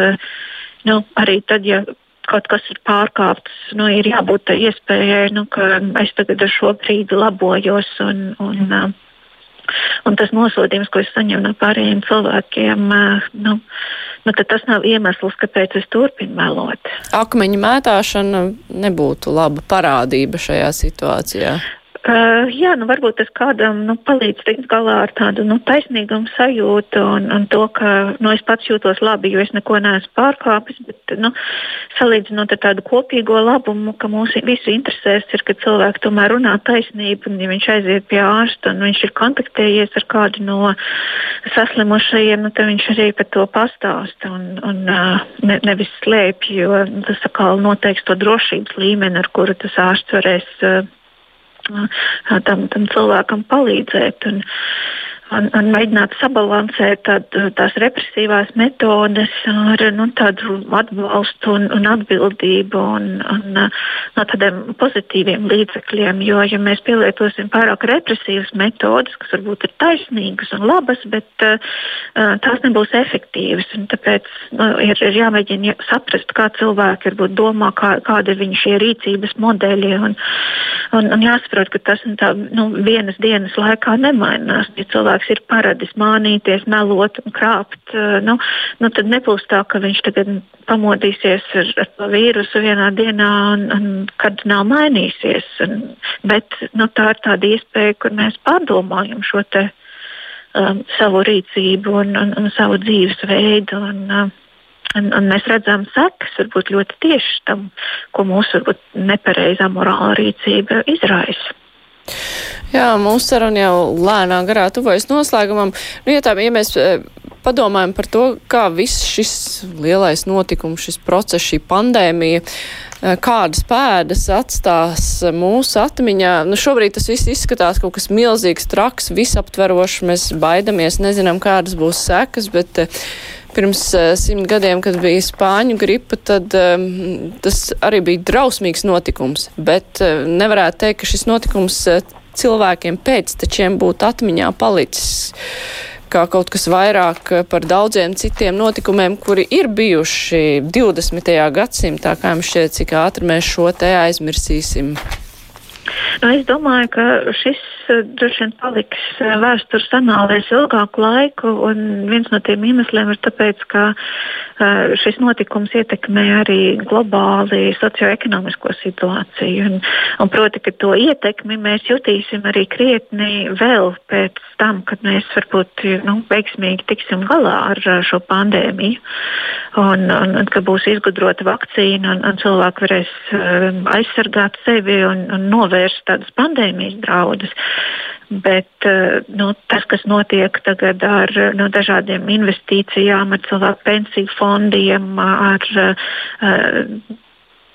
nu, arī tad, ja kaut kas ir pārkāpts, nu, ir jābūt tai iespējai, nu, ka es tagad ar šo brīdi labojos. Un, un, un tas nosodījums, ko es saņemu no pārējiem cilvēkiem, nu, nu, tas nav iemesls, kāpēc es turpinu melot. Akmeņu mētāšana nebūtu laba parādība šajā situācijā. Uh, jā, nu varbūt tas kādam nu, palīdz tikt galā ar tādu nu, taisnīgumu sajūtu un, un to, ka nu, es pats jūtos labi, jo es neko neesmu pārkāpis. Bet, nu, salīdzinot ar tādu kopīgo labumu, ka mūsu visu interesēs ir, ka cilvēki tomēr runā taisnību, un ja viņš aiziet pie ārsta un viņš ir kontaktējies ar kādu no saslimušajiem, nu, tad viņš arī par to pastāsta un, un ne, nevis slēpj, jo tas atkal noteiks to drošības līmeni, ar kuru tas ārsts varēs. Uh, tam, tam cilvēkam palīdzēt. Un, un, un mēģināt sabalansēt tād, tās represīvās metodes ar nu, tādu atbalstu un, un atbildību un, un no tādiem pozitīviem līdzekļiem. Jo, ja mēs pielietosim pārāk represīvas metodes, kas varbūt ir taisnīgas un labas, bet uh, tās nebūs efektīvas, tāpēc nu, ir, ir jāmēģina saprast, kā cilvēki varbūt domā, kā, kāda ir viņu šie rīcības modeļi. Un, un, un jāsaprot, ka tas tā, nu, vienas dienas laikā nemainās. Ja cilvēks ir paradis mānīties, melot un krāpt, eh, nu, nu, tad nebūs tā, ka viņš tagad pamodīsies ar, ar to vīrusu vienā dienā un, un kad nav mainīsies. Un, bet nu, tā ir tāda iespēja, kur mēs pārdomājam šo te, um, savu rīcību un, un, un savu dzīvesveidu. Un, um, Un, un mēs redzam sekas varbūt ļoti tieši tam, ko mūsu nepareizā morāla rīcība izraisa. Jā, mūsu saruna jau lēnā garā tuvojas noslēgumam. Nu, ja, tā, ja mēs eh, padomājam par to, kā viss šis lielais notikums, šis process, šī pandēmija, eh, kādas pēdas atstās mūsu atmiņā. Nu, šobrīd tas viss izskatās kaut kas milzīgs, traks, visaptverošs. Mēs baidamies, nezinām, kādas būs sekas, bet eh, pirms uh, simt gadiem, kad bija spāņu gripa, tad um, tas arī bija drausmīgs notikums. Bet uh, nevarētu teikt, ka šis notikums uh, cilvēkiem pēctečiem būtu atmiņā palicis kā kaut kas vairāk par daudziem citiem notikumiem, kuri ir bijuši 20. gadsimtā, kā jums šķiet, cik ātri mēs šo te aizmirsīsim. Nu, es domāju, ka šis eh, droši vien paliks eh, vēstures anālēs ilgāku laiku. Viens no tiem iemesliem ir tāpēc, ka uh, šis notikums ietekmē arī globāli socioekonomisko situāciju. Un, un proti, ka to ietekmi mēs jutīsim arī krietni vēl pēc tam, kad mēs varbūt nu, veiksmīgi tiksim galā ar šo pandēmiju. Un, un, un ka būs izgudrota vakcīna un, un cilvēki varēs aizsargāt sevi un, un novērst tādas pandēmijas draudus. Bet eh, nu, tas, kas notiek tagad ar nu, dažādiem investīcijām, ar cilvēku pensiju fondiem, ar uh,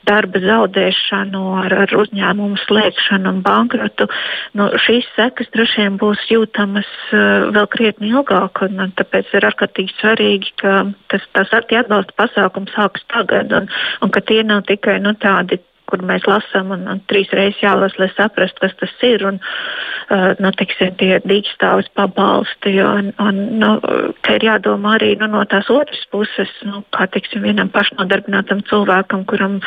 darba zaudēšanu, ar, ar uzņēmumu slēgšanu un bankrotu, nu, šīs sekas droši vien būs jūtamas uh, vēl krietni ilgāk. Un, un tāpēc ir ārkārtīgi svarīgi, ka tas, tas atbalsta pasākums sākas tagad un, un ka tie nav tikai nu, tādi kur mēs lasām, un, un trīs reizes jālasa, lai saprastu, kas tas ir. Un, nu, tiksim, tie dīkstāvis pabalsti, un, un nu, te ir jādomā arī nu, no tās otras puses, nu, kā tiksim, vienam pašnodarbinātam cilvēkam, kuram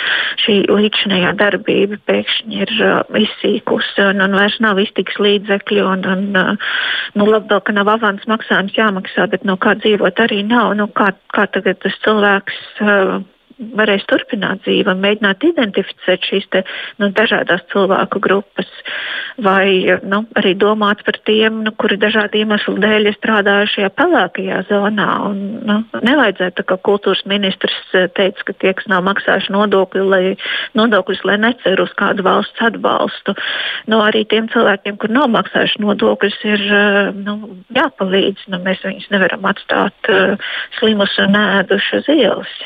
šī līdzinējā darbība pēkšņi ir uh, izsīkusi un, un vairs nav iztiks līdzekļi. Un, un, uh, nu, labi, vēl, ka nav avans maksājums jāmaksā, bet no kā dzīvot arī nav. Nu, kā, kā tagad tas cilvēks. Uh, varēs turpināt dzīvi un mēģināt identificēt šīs te, nu, dažādas cilvēku grupas, vai nu, arī domāt par tiem, nu, kuri dažādu iemeslu dēļ ir strādājuši šajā pelēkajā zonā. Un, nu, nevajadzētu, ka kultūras ministrs eh, teica, ka tie, kas nav maksājuši nodokļu, lai, nodokļus, lai neceru uz kādu valsts atbalstu, nu, arī tiem cilvēkiem, kur nav maksājuši nodokļus, ir eh, nu, jāpalīdz. Nu, mēs viņus nevaram atstāt uh, slimus un ēdušus uz ielas.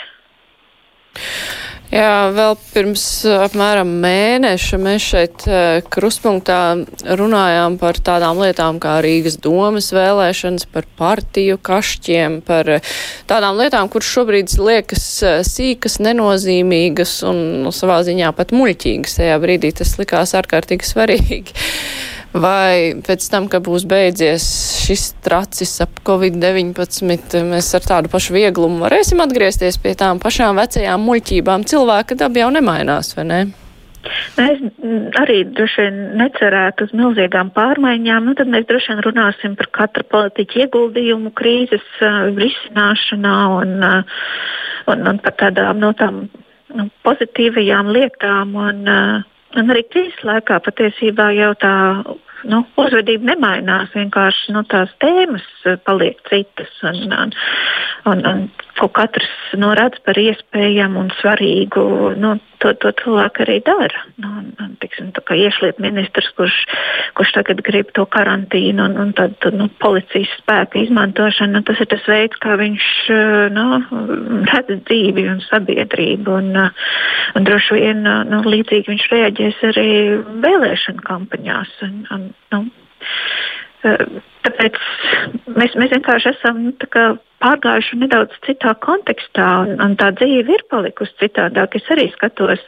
Jā, vēl pirms apmēram mēneša mēs šeit eh, kruspunktā runājām par tādām lietām kā Rīgas domas vēlēšanas, par partiju kašķiem, par tādām lietām, kuras šobrīd liekas eh, sīkas, nenozīmīgas un nu, savā ziņā pat muļķīgas. Tajā brīdī tas likās ārkārtīgi svarīgi. Vai pēc tam, kad būs beidzies šis tracis ap Covid-19, mēs ar tādu pašu vieglumu varēsim atgriezties pie tām pašām vecajām muļķībām? Cilvēka daba jau nemainās, vai ne? Es arī droši vien necerētu uz milzīgām pārmaiņām. Nu, tad mēs droši vien runāsim par katra politiķa ieguldījumu krīzes uh, risināšanā un, uh, un, un par tādām no tām nu, pozitīvajām lietām. Un, uh, Un arī krīzes laikā patiesībā jau tā nu, uzvedība nemainās. Vienkārši nu, tās tēmas eh, paliek citas. Un, un, un, un, ko katrs nu, redz par iespējamu un svarīgu, nu, to, to cilvēku arī dara. Nu, un, tiksim, iešlietu ministrs, kurš, kurš tagad grib to karantīnu un, un tad, nu, policijas spēku izmantošanu, nu, tas ir tas veids, kā viņš eh, nu, redz dzīvi un sabiedrību. Un, eh, un droši vien nu, līdzīgi viņš reaģēs arī vēlēšanu kampaņās. Un, un, nu, Tāpēc mēs, mēs vienkārši esam nu, pārgājuši nedaudz citā kontekstā, un, un tā dzīve ir palikusi citādāk. Es arī skatos.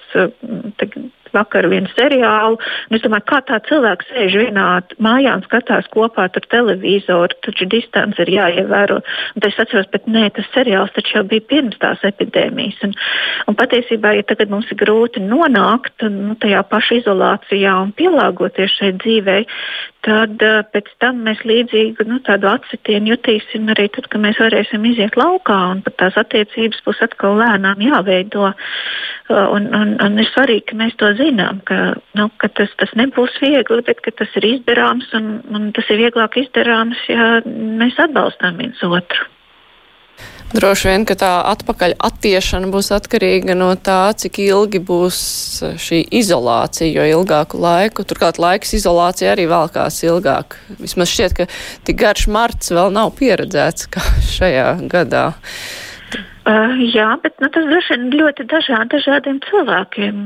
Te, vakar vienu seriālu. Es domāju, kā tā cilvēks sēž vienā mājā un skatās kopā ar televizoru, taču distance ir jāievēro. Un es atceros, bet nē, tas seriāls taču jau bija pirms tās epidēmijas. Un, un patiesībā, ja tagad mums ir grūti nonākt nu, tajā pašā izolācijā un pielāgoties šai dzīvei, tad uh, pēc tam mēs līdzīgu nu, atsitienu jutīsim arī tad, kad mēs varēsim iziet laukā un pat tās attiecības būs atkal lēnām jāveido. Uh, un, un, un ir svarīgi, ka mēs to zinām, ka, nu, ka tas, tas nebūs viegli, bet tas ir izdarāms un, un tas ir vieglāk izdarāms, ja mēs atbalstām viens otru. Droši vien, ka tā atpakaļ attiešana būs atkarīga no tā, cik ilgi būs šī izolācija, jo ilgāku laiku, turklāt laiks izolācija arī valkās ilgāk. Vismaz šķiet, ka tik garš marts vēl nav pieredzēts kā šajā gadā. Uh, jā, bet nu, tas droši vien ļoti dažādi dažādiem cilvēkiem.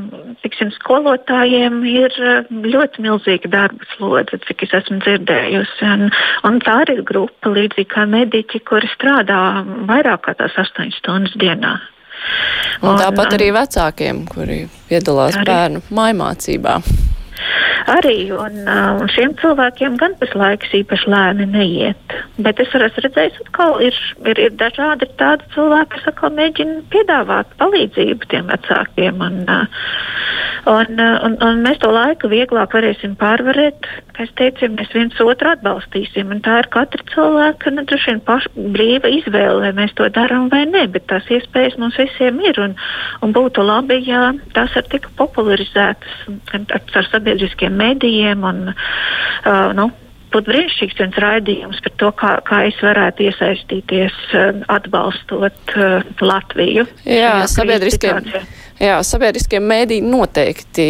Tiksim, skolotājiem ir ļoti milzīga darba slodze, cik es esmu dzirdējusi. Un, un tā ir grupa, līdzīgi kā mediķi, kuri strādā vairāk kā tās astoņas stundas dienā. Un, un tāpat arī vecākiem, kuri piedalās arī. bērnu mājmācībā. Arī un, uh, šiem cilvēkiem gan tas laiks īpaši lēni neiet. Bet es esmu redzējis, ka ir, ir, ir dažādi ir tādi cilvēki, kas atkal mēģina piedāvāt palīdzību tiem vecākiem. Un, uh, un, uh, un, un mēs to laiku vieglāk varēsim pārvarēt. Kā es teicu, ja mēs viens otru atbalstīsim. Tā ir katra cilvēka nu, paša brīva izvēle, vai mēs to darām vai nē. Bet tās iespējas mums visiem ir. Un, un būtu labi, ja tās ir tik popularizētas ar, ar sabiedriskiem medijiem. Un, uh, nu, būtu brīnišķīgs viens raidījums par to, kā, kā es varētu iesaistīties atbalstot uh, Latviju. Jā, sabiedriskie, Jā, sabiedriskie mēdī noteikti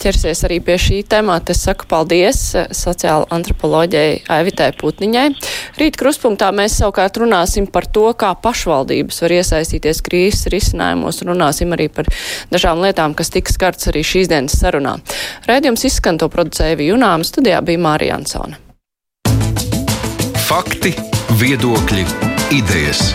ķersies arī pie šī temata. Es saku paldies sociāla antropoloģijai Aivitai Putniņai. Rīt kruspunktā mēs savukārt runāsim par to, kā pašvaldības var iesaistīties krīzes risinājumos. Runāsim arī par dažām lietām, kas tiks skarts arī šīs dienas sarunā. Rēdījums izskan to producēja Junāma, studijā bija Mārija Ansona. Fakti, viedokļi, idejas.